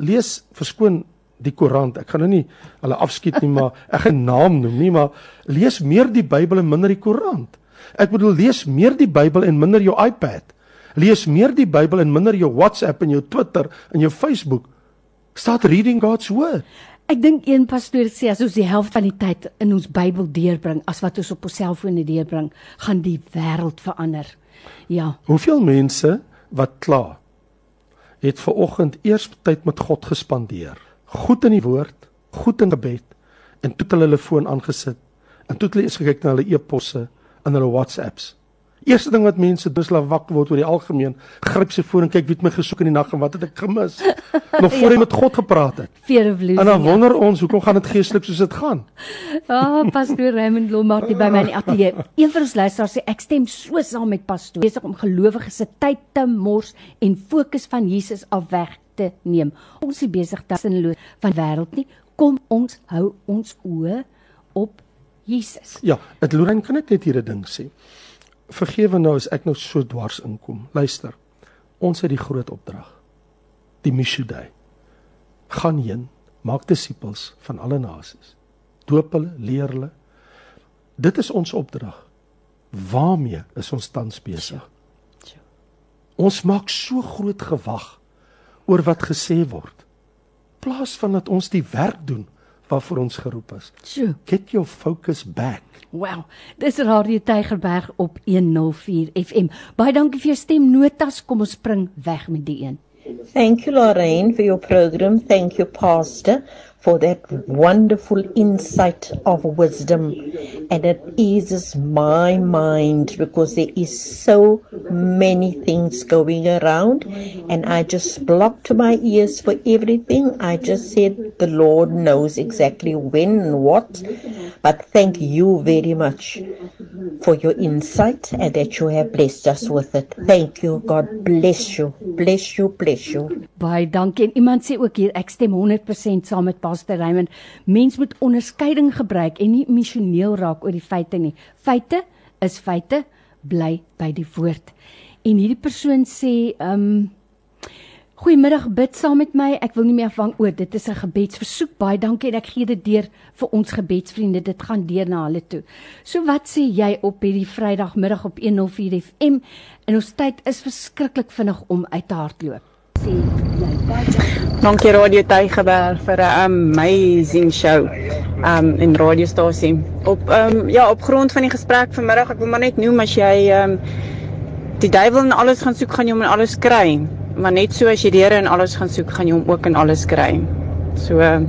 Lees verskoon die koerant. Ek gaan nou nie hulle afskiet nie, maar ek gaan naam noem nie, maar lees meer die Bybel en minder die koerant. Ek bedoel lees meer die Bybel en minder jou iPad. Lees meer die Bybel en minder jou WhatsApp en jou Twitter en jou Facebook. Start reading God's word. Ek dink een pastoor sê as ons die helfte van die tyd in ons Bybel deurbring as wat ons op ons selfone deurbring, gaan die wêreld verander. Ja. Hoeveel mense wat kla het ver oggend eers tyd met God gespandeer. Goed in die woord, goed in gebed en toe hulle hulle foon aangesit en toe hulle eens gekyk na hulle e-posse en hulle WhatsApps. Eerste ding wat mense doen is hulle wakker word oor die algemeen, gryp sy foon en kyk wie het my gesoek in die nag en wat het ek gemis? Nog voor hy ja. met God gepraat het. Losing, en dan wonder ja. ons hoekom gaan dit geestelik soos dit gaan? Ja, oh, pastoor Raymond Lombard hier by my in die ateljee. Een van ons luisteraars sê ek stem so saam met pastoor besig om gelowiges se tyd te mors en fokus van Jesus af weg te neem. Ons is besig tussenloos van wêreld nie. Kom ons hou ons oë op Jesus. Ja, dit Lorraine kan net hier 'n ding sê vergewe nou as ek nou so dwars inkom. Luister. Ons het die groot opdrag. Die missie. Gaan heen, maak disippels van alle nasies. Doop hulle, leer hulle. Dit is ons opdrag. Waarmee is ons tans besig? Ons maak so groot gewag oor wat gesê word. Plaas van dat ons die werk doen waarvoor ons geroep is. Get your focus back. Wow. Dis Radio Tygerberg op 104 FM. Baie dankie vir jou stemnotas. Kom ons spring weg met die een. Thank you, Lorraine, for your program. Thank you, Pastor, for that wonderful insight of wisdom. And it eases my mind because there is so many things going around. And I just blocked my ears for everything. I just said the Lord knows exactly when and what. But thank you very much for your insight and that you have blessed us with it. Thank you. God bless you. Bless you. Bless you. Baie dankie. En iemand sê ook hier ek stem 100% saam met Pastor Raymond. Mens moet onderskeiding gebruik en nie emosioneel raak oor die feite nie. Feite is feite, bly by die woord. En hierdie persoon sê, ehm um, Goeiemiddag, bid saam met my. Ek wil nie meer afhang oor dit is 'n gebedsversoek. Baie dankie en ek gee dit deur vir ons gebedsvriende. Dit gaan deur na hulle toe. So wat sê jy op hierdie Vrydagmiddag op 104 FM? En ons tyd is verskriklik vinnig om uit te hardloop. Sê jy baie Dankie Radio Tygerberg vir 'n amazing show. Um in radiostasie. Op um ja, op grond van die gesprek vanmiddag, ek wil maar net noem as jy um die duiwel in alles gaan soek, gaan jy hom in alles kry. Maar net so as jy die Here in alles gaan soek, gaan jy hom ook in alles kry. So um,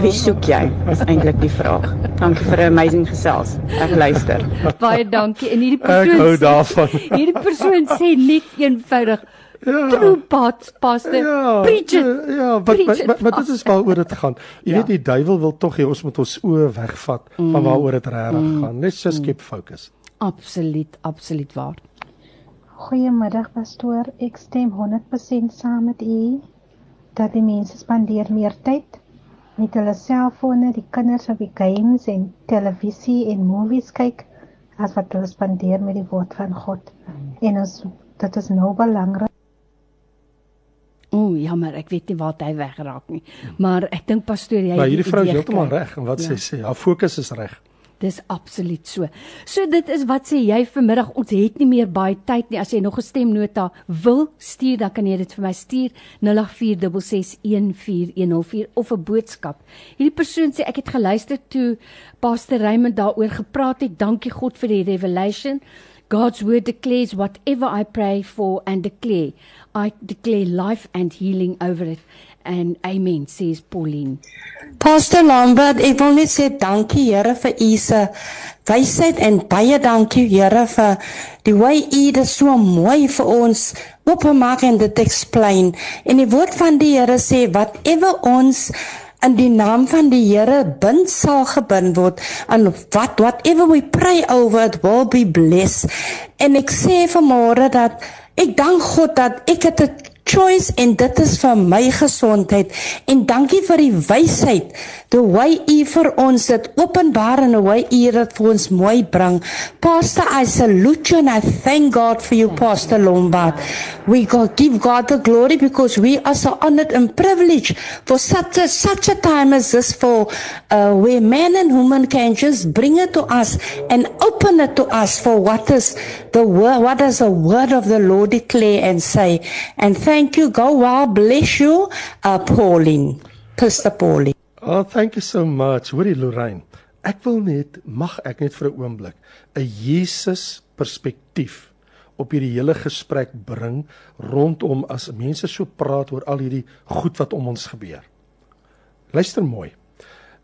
wie soek jy? Is eintlik die vraag. Dankie vir 'n amazing gesels. Ek luister. Baie dankie. En hierdie Ek persoon hou sê- daarvan. Hierdie persoon sê net eenvoudig Ja. True path pastor. Ja, Preach it. ja, wat maar, maar dit is waaroor dit gaan. Jy Ja. weet die duiwel wil tog hê ons moet ons oë wegvat van waaroor dit regtig gaan. Let's just keep focus. Absoluut, absoluut waar. Goeiemiddag pastoor, ek stem 100% saam met u dat die mense spandeer meer tyd met hulle selfone, die kinders op die games en televisie en movies kyk as wat hulle spandeer met die woord van God. En ons dit is nou belangrik O, oh, jammer, ek weet nie waar hy weggeraak nie. Maar ek dink pastoor jy Maar hierdie die vrou is heeltemal reg en wat Ja. sy sê, haar fokus is reg. Dis absoluut so. So dit is wat sê jy vanmiddag ons het nie meer baie tyd nie. As jy nog 'n stemnota wil stuur, dan kan jy dit vir my stuur 0846614104 of 'n boodskap. Hierdie persoon sê ek het geluister toe Pastor Raymond daaroor gepraat het. Dankie God vir die revelation. God's word declares whatever I pray for and declare, I declare life and healing over it. And amen says Pauline. Pastor Lambert, ek wil net sê dankie Here vir u se wysheid en baie dankie Here vir die hoe u dit so mooi vir ons oopmaak en dit explain. En die woord van die Here sê whatever ons in die naam van die Here bind sal gebind word en what whatever we pray over it will be blessed. En ek sê vanmôre dat ek dank God dat ek het 'n choice en dit is vir my gesondheid. En dankie vir die wysheid the way u vir ons dit openbaar en the way u dit vir ons mooi bring. Pastor i salute you and i thank god for you pastor lombard. We give god the glory because we are so honored and privileged for such a such a time as this for uh, where men and women can just bring it to us and open it to us for what is the word what does the word of the lord declare and say. And thank you go well bless you uh, pauline pastor pauline Oh, thank you so much. Hoorie Lorraine. Ek wil net mag ek net vir 'n oomblik 'n Jesus perspektief op hierdie hele gesprek bring rondom as mense so praat oor al hierdie goed wat om ons gebeur. Luister mooi.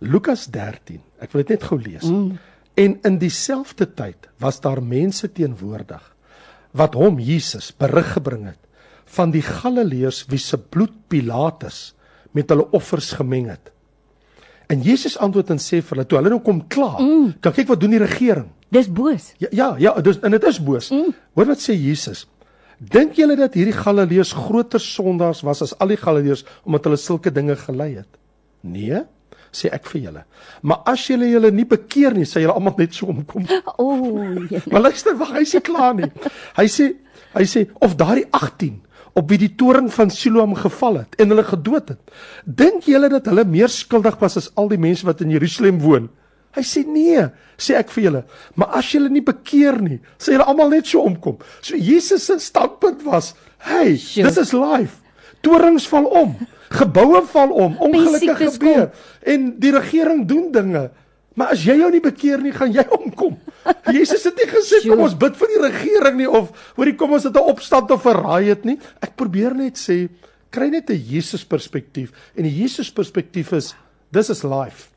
Lukas 13. Ek wil dit net gou lees. Mm. En in dieselfde tyd was daar mense teenwoordig wat hom Jesus berig gebring het van die Galileërs wie se bloed Pilatus met hulle offers gemeng het. En Jesus antwoord en sê vir hulle toe hulle nou kom kla, mm. kyk wat doen die regering. Dis boos. Ja ja, ja dis en dit is boos. Mm. Hoor wat sê Jesus? Dink julle dat hierdie Galileërs groter sondaars was as al die Galileërs omdat hulle sulke dinge gelei het? Nee, sê ek vir julle. Maar as julle julle nie bekeer nie, sal julle almal net so omkom. O, oh, Maar luister, wag, hy sê klaar nie. Hy sê hy sê of daardie 18 op wie die toring van Siloam geval het en hulle gedood het. Dink julle dat hulle meer skuldig was as al die mense wat in Jerusalem woon? Hy sê nee, sê ek vir julle, maar as julle nie bekeer nie, sal julle almal net so omkom. So Jesus se standpunt was, hey, this is life. Torings val om, geboue val om, ongelukke siektes gebeur en die regering doen dinge. Maar as jy jou nie bekeer nie, gaan jy omkom. Jesus het nie gesê kom ons bid vir die regering nie of hoorie kom ons het 'n opstand of 'n riot nie. Ek probeer net sê kry net 'n Jesus perspektief en die Jesus perspektief is this is life.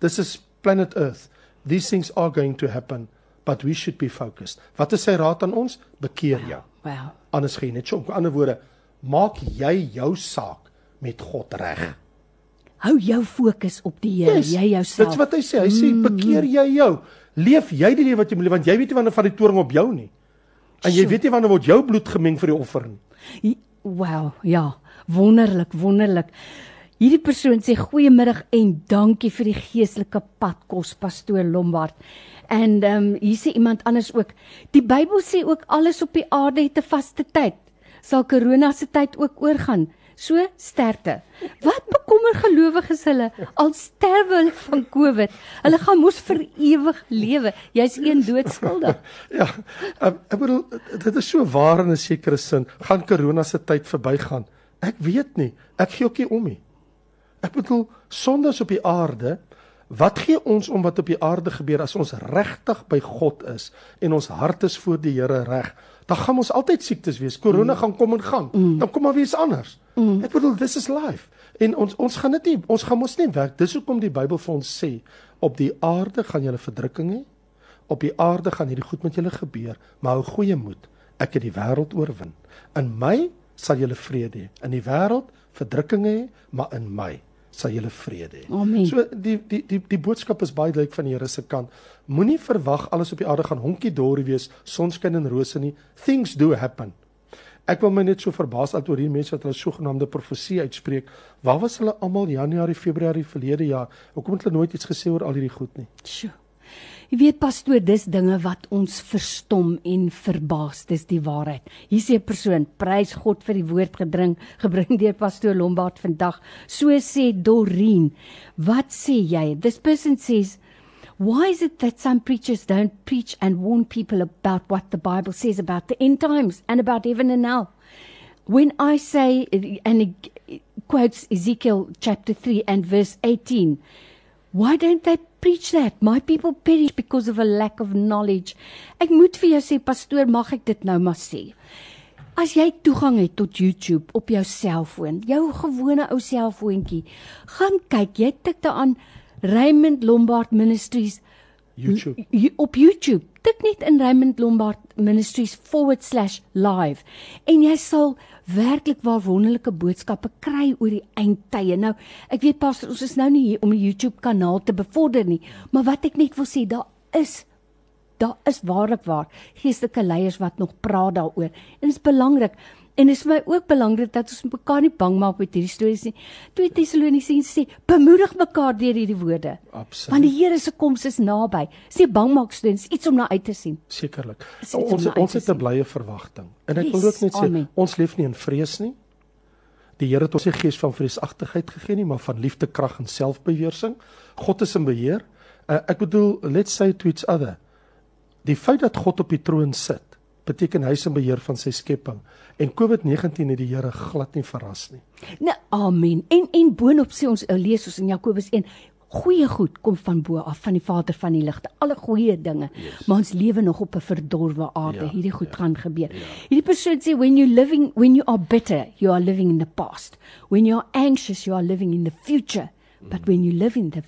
This is planet Earth. These things are going to happen, but we should be focused. Wat is sy raad aan ons? Bekeer jou. Wow. Anders gaan jy net so. Met ander woorde, maak jy jou saak met God reg. Hou jou fokus op die Here, Yes, jy jouself. Dit's wat hy sê. Hy sê bekeer jy jou. Leef jy die lewe wat jy moet leef want jy weet nie wanneer van die toring op jou nie. En jy Sjoe. weet nie wanneer word jou bloed gemeng vir die offer nie. Wow, ja, wonderlik, wonderlik. Hierdie persoon sê goeiemiddag en dankie vir die geestelike padkos pastoor Lombard. En ehm um, hier sê iemand anders ook, die Bybel sê ook alles op die aarde het 'n vaste tyd. Sal corona se tyd ook oorgaan. So sterkte. Wat bekommer gelowiges hulle al sterwe hulle van COVID? Hulle gaan mos vir ewig lewe. Jy's een doodskuldig. Ja, um, ek bedoel dit is so waar in 'n sekere sin. Gaan corona se tyd verbygaan? Ek weet nie. Ek gee ook nie om nie. Ek bedoel sondes op die aarde, wat gee ons om wat op die aarde gebeur as ons regtig by God is en ons hart is voor die Here reg? Dan gaan ons altyd siektes wees. Corona mm. gaan kom en gaan. Mm. Dan kom maar weer iets anders. Mm. Ek bedoel this is life. En ons ons gaan dit nie ons gaan mos nie werk. Dis hoekom die Bybel vir ons sê op die aarde gaan julle verdrukking hê. Op die aarde gaan hierdie goed met julle gebeur, maar hou goeie moed. Ek het die wêreld oorwin. In my sal julle vrede hê. In die wêreld verdrukking hê, maar in my sal julle vrede hê. Amen. So die die die die boodskap is baie duidelik van die Here se kant. Moenie verwag alles op die aarde gaan honkie dorie wees, sonskyn en rose nie. Things do happen. Ek wil my net so verbaas al oor hierdie mense wat hulle sogenaamde profesie uitspreek. Waar was hulle almal Januarie, Februarie verlede jaar? Hoekom het hulle nooit iets gesê oor al hierdie goed nie? Sjoe. Jy weet pastoor, dis dinge wat ons verstom en verbaas, dis die waarheid. Hier sê 'n persoon, prys God vir die woord gedring, gebring deur pastoor Lombard vandag. So sê Doreen, wat sê jy? This person says Why is it that some preachers don't preach and warn people about what the Bible says about the end times and about heaven and hell? When I say, and it quotes Ezekiel chapter 3 and verse 18, why don't they preach that? My people perish because of a lack of knowledge. Ek moet vir jou sê, pastoor, mag ek dit nou maar sê? As jy toegang het tot YouTube op jou selfoon, jou gewone ou selfoontjie, gaan kyk, jy tik daaraan Raymond Lombard Ministries YouTube. Op YouTube. Tik net in Raymond Lombard Ministries forward slash live en jy sal werklik waar wonderlike boodskappe kry oor die eindtye. Nou, ek weet pas ons is nou nie hier om die YouTube kanaal te bevorder nie, maar wat ek net wil sê, daar is daar is waarlik waar geestelike leiers wat nog praat daaroor. En dit is belangrik. En dit is vir my ook belangrik dat ons mekaar nie bang maak met hierdie stories nie. 2 Tessalonisense sê, bemoedig mekaar deur hierdie woorde. Absoluut. Want die Here se koms is naby. Sê bang maak steeds iets om na uit te sien. Sekerlik. Om Ons ons het 'n blye verwagting. En ek Yes, wil ook net sê, amen. ons leef nie in vrees nie. Die Here het ons nie gees van vreesagtigheid gegee nie, maar van liefde, krag en selfbeheersing. God is in beheer. Uh, ek bedoel, let's say to each other. Die feit dat God op die troon sit, beteken hy is in beheer van sy skepping. En COVID-19 het die Here glad nie verras nie. Nou, amen. En en boonop sê ons ou lees ons in Jakobus 1, goeie goed kom van bo af van die Vader van die ligte, alle goeie dinge. Yes. Maar ons lewe nog op 'n verdorwe aarde. Ja, Hierdie goed ja, gaan gebeur. Ja. Hierdie persoon sê when you living when you are bitter, you are living in the past. When you are anxious, you are living in the future. But when you live in the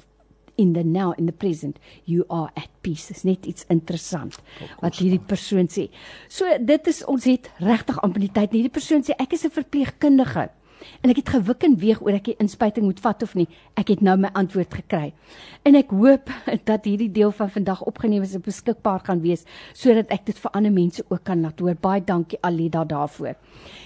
in the now in the present you are at peace is net iets interessant wat hierdie persoon sê. So dit is ons het regtig amper die tyd. Hierdie persoon sê ek is 'n verpleegkundige en ek het gewik en weeg oor ek die inspuiting moet vat of nie. Ek het nou my antwoord gekry. En ek hoop dat hierdie deel van vandag opgeneem is en beskikbaar gaan wees sodat ek dit vir ander mense ook kan laat hoor. Baie dankie Alida daarvoor.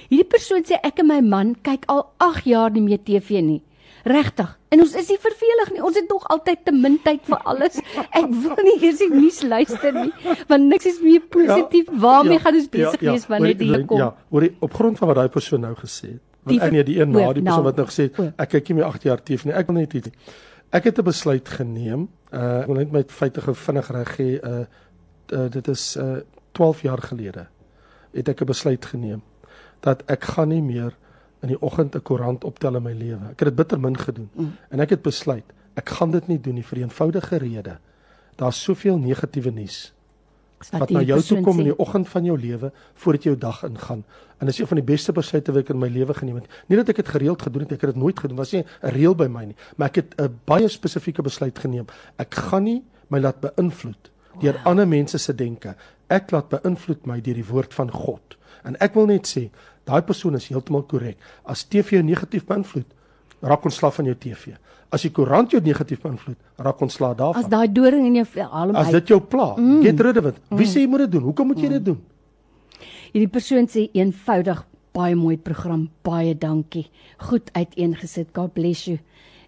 Hierdie persoon sê ek en my man kyk al 8 jaar nie meer TV nie. Regtig. En ons is nie vervelig nie. Ons het nog altyd te min tyd vir alles. Ek wil nie eers die nuus luister nie, want niks is meer positief. Ja, Waarmee ja, gaan ons besig ja, ja. wees wanneer dit hier kom? Ja, hoor jy op grond van wat daai persoon nou gesê het. Die Die, nee, die een na oor- die persoon nou, wat nou gesê het, oor. ek kyk nie meer 8 jaar TV nie. Ek wil net iets. Ek het 'n besluit geneem. Uh ek wil net my feite gou vinnig reg gee. Uh, uh dit is uh 12 jaar gelede het ek 'n besluit geneem dat ek gaan nie meer in die oggend 'n koerant optel in my lewe. Ek het dit bitter min gedoen. Mm. En ek het besluit ek gaan dit nie doen nie vir 'n eenvoudige rede. Daar's soveel negatiewe nuus wat na jou toe kom in die oggend van jou lewe voordat jy jou dag ingaan. En dis een van die beste besluite wat ek in my lewe geneem het. Nie dat ek dit gereeld gedoen het, ek het dit nooit gedoen. Was nie 'n reël by my nie, maar ek het 'n baie spesifieke besluit geneem. Ek gaan nie my laat beïnvloed deur ander mense se denke. Ek laat beïnvloed my deur die woord van God. En ek wil net sê, daai persoon is heeltemal korrek. As TV jou negatief beïnvloed, raak ontslaaf van jou TV. As die koerant jou negatief beïnvloed, raak ontslaaf daarvan. As daai doring in jou haal hom uit. As dit jou pla, mm. get rid of it. Wie mm. sê jy moet dit doen? Hoekom moet jy dit doen? Hierdie persoon sê eenvoudig baie mooi program, baie dankie. Goed uiteengesit. God bless you.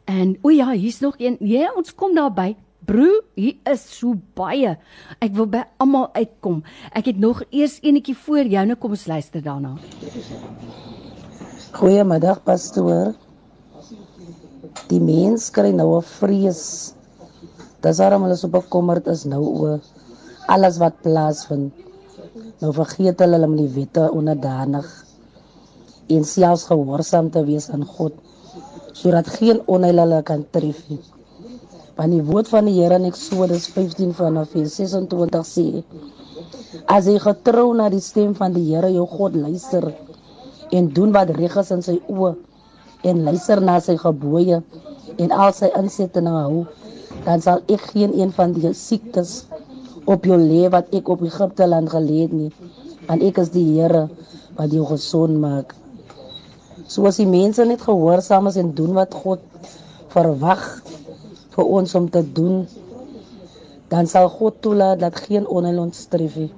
En o ja, hier's nog een. Ja, ons kom daarby. Bro, hier is so baie. Ek wil by almal uitkom. Ek het nog eers enetjie voor jou, nou kom ons luister daarna. Goeiemiddag pastoor. Die mens kry nou 'n vrees. Dis waarom hulle so bekommerd is nou oor alles wat plaasvind. Nou vergeet hulle hulle met die wette onderdanig en selfs gehoorsaam te wees aan God sodat geen onheil hulle kan tref nie. Want die woord van die Here in Eksodus 15 vanaf vers 26 sê: As jy getrou na die stem van die Here jou God luister en doen wat reg is in sy oë en luister na sy gebooie en al sy insettinge hou, dan sal ek geen een van die siektes op jou lê wat ek op Egipte land gelê het nie, want ek is die Here wat jou gesond maak. Soos die mense net gehoorsaam is en doen wat God verwag vir ons om te doen, dan sal God toelaat dat geen onheil ons tref nie.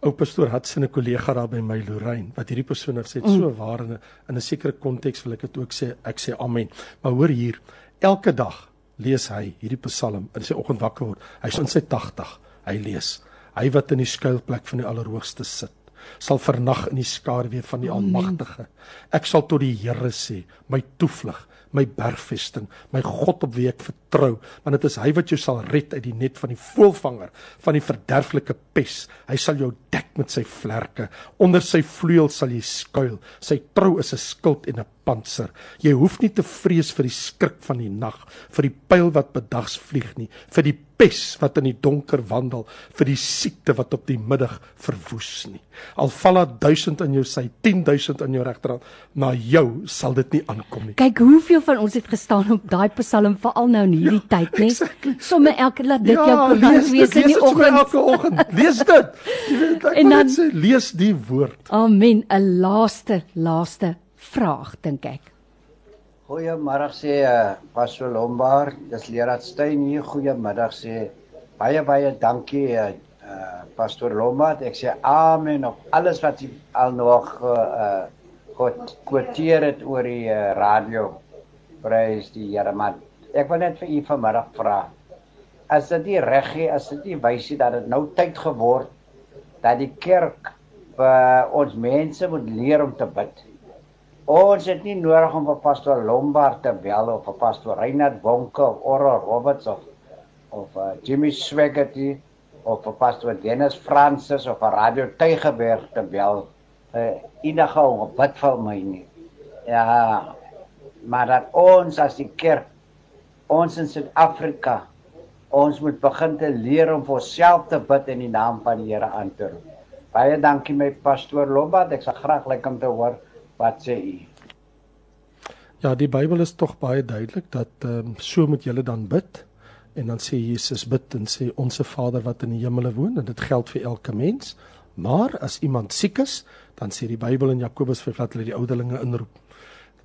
Ou pastoor Hudson 'n kollega daar by my Lorraine wat hierdie persoon het sê mm. so waar in 'n in 'n sekere konteks wil ek dit ook sê ek sê amen. Maar hoor hier, elke dag lees hy hierdie Psalm in sy oggend wakker word. Hy's in sy 80. Hy lees. Hy wat in die skuilplek van die Allerhoogste sit sal vernag in die skaduwee van die Almagtige. Ek sal tot die Here sê, my toevlug, my bergvesting, my God op wie ek vertrou, want dit is hy wat jou sal red uit die net van die voëlvanger, van die verderflike pes. Hy sal jou dek met sy vlerke, onder sy vleuel sal jy skuil. Sy trou is 'n skild en 'n pantser. Jy hoef nie te vrees vir die skrik van die nag, vir die pyl wat bedags vlieg nie, vir die pes wat in die donker wandel, vir die siekte wat op die middag verwoes nie. Al val daar 1000 in jou sy, 10000 in jou regterhand, na jou sal dit nie aankom nie. Kyk hoeveel van ons het gestaan op daai Psalm veral nou in hierdie ja, tyd, né? Exactly. Somme elke laat dit ja, jou koerant wees in die oggend. Elke oggend. Lees dit. Jy weet ek en dan sê lees die woord. Amen. 'n Laaste laaste vraag dink ek. Goeiemôre sê uh, Pastor Lombard, dis Lerat Steyn hier. Goeiemiddag sê baie baie dankie uh, Pastor Lombard. Ek sê amen op alles wat jy al nog uh, God kwoteer het oor die uh, radio. Prys die Here man. Ek wil net vir u vanmiddag vra. As dit nie reg is, as dit nie wys nie dat dit nou tyd geword dat die kerk vir ons mense moet leer om te bid. Ons het nie nodig om vir pastoor Lombard te bel of vir pastoor Reinhard Wonke of Ora Roberts of of uh, Jimmy Swaggerty of vir pastoor Dennis Francis of vir Radio Tygerberg te bel. Uh, enige om bid vir my nie. Ja, maar dat ons as die kerk ons in Suid-Afrika ons moet begin te leer om vir onsself te bid in die naam van die Here aan te roep. Baie dankie my pastoor Lombard, ek sal graag lyk om te hoor wat sê u. Ja, die Bybel is tog baie duidelik dat ehm um, so moet julle dan bid en dan sê Jesus bid en sê onsse Vader wat in die hemele woon en dit geld vir elke mens. Maar as iemand siek is, dan sê die Bybel in Jakobus 5 dat hulle die ouderlinge inroep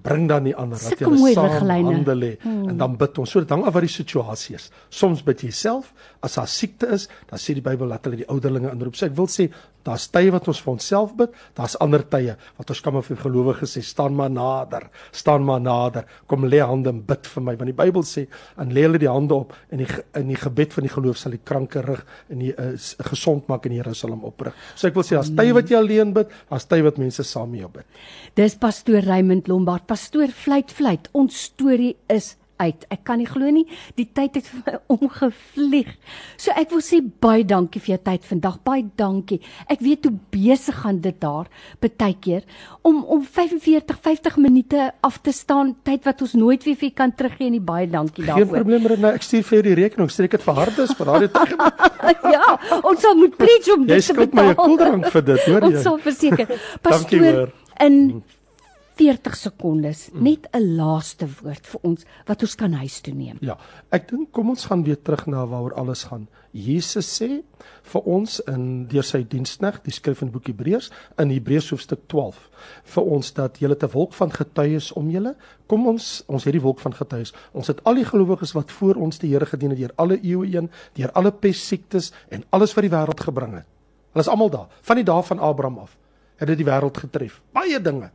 bring dan die ander dat jy saam handel lê hmm. en dan bid ons. So dit hang af wat die situasie is. Soms bid jy self as daar siekte is, dan sê die Bybel dat hulle die ouderlinge inroep. So ek wil sê daar's tye wat ons vir onsself bid, daar's ander tye wat ons kan maar vir gelowiges sê staan maar nader, staan maar nader, kom lê hande en bid vir my want die Bybel sê en lê hulle die hande op en die in die gebed van die geloof sal die kranke rig en die uh, gesond maak en die Here sal hom oprig. So ek wil sê daar's tye wat jy alleen bid, daar's tye wat mense saam met jou bid. Dis pastoor Raymond Lombard, pastoor Vleit Vleit. Ons storie is uit. Ek kan nie glo nie, die tyd het vir my omgevlieg. So ek wil sê baie dankie vir jou tyd vandag. Baie dankie. Ek weet hoe besig gaan dit daar baie keer om om 45 50 minute af te staan, tyd wat ons nooit weer vir kan teruggee nie. Baie dankie daarvoor. Geen probleem, Rena. Ek stuur vir jou die rekening. Streek dit vir Hardes vir daardie tyd. ja, ons sal moet preach om jy dit te skuld my 'n betaal. koeldrank vir dit, hoor jy? Ons sal verseker. Dankie, Pastoor, hoor. in 40 sekondes, net 'n laaste woord vir ons wat ons kan huis toe neem. Ja, ek dink kom ons gaan weer terug na waaroor alles gaan. Jesus sê vir ons in deur sy diensknegt, die skrif in boek Hebreërs in Hebreërs hoofstuk 12, vir ons dat julle te wolk van getuies om julle. Kom ons ons het die wolk van getuies. Ons het al die gelowiges wat voor ons die Here gedien het deur alle eeue heen, deur alle pes siektes en alles wat die wêreld gebring het. Hulle is almal daar, van die dae van Abraham af. Het dit die wêreld getref. Baie dinge.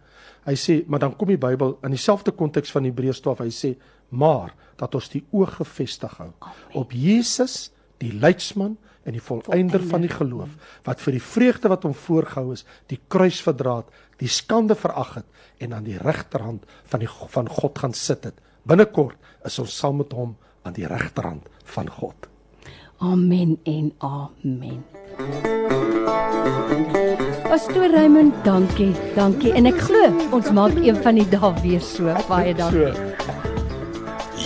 Hy sê, maar dan kom die Bybel in dieselfde konteks van Hebreërs 12. Hy sê, maar dat ons die oog gefestig hou op Jesus, die leidsman en die volëinder van die geloof, wat vir die vreugde wat hom voorgehou is, die kruis verdra het, die skande verag het en aan die regterhand van die van God gaan sit het. Binnekort is ons saam met hom aan die regterhand van God. Amen en amen. Pastoor Raymond, dankie, dankie. En ek glo ons maak een van die dae weer so. Baie dankie.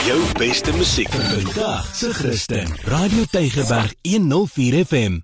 Jou beste musiek vir vandag se Christen. Radio Tygerberg 104 FM.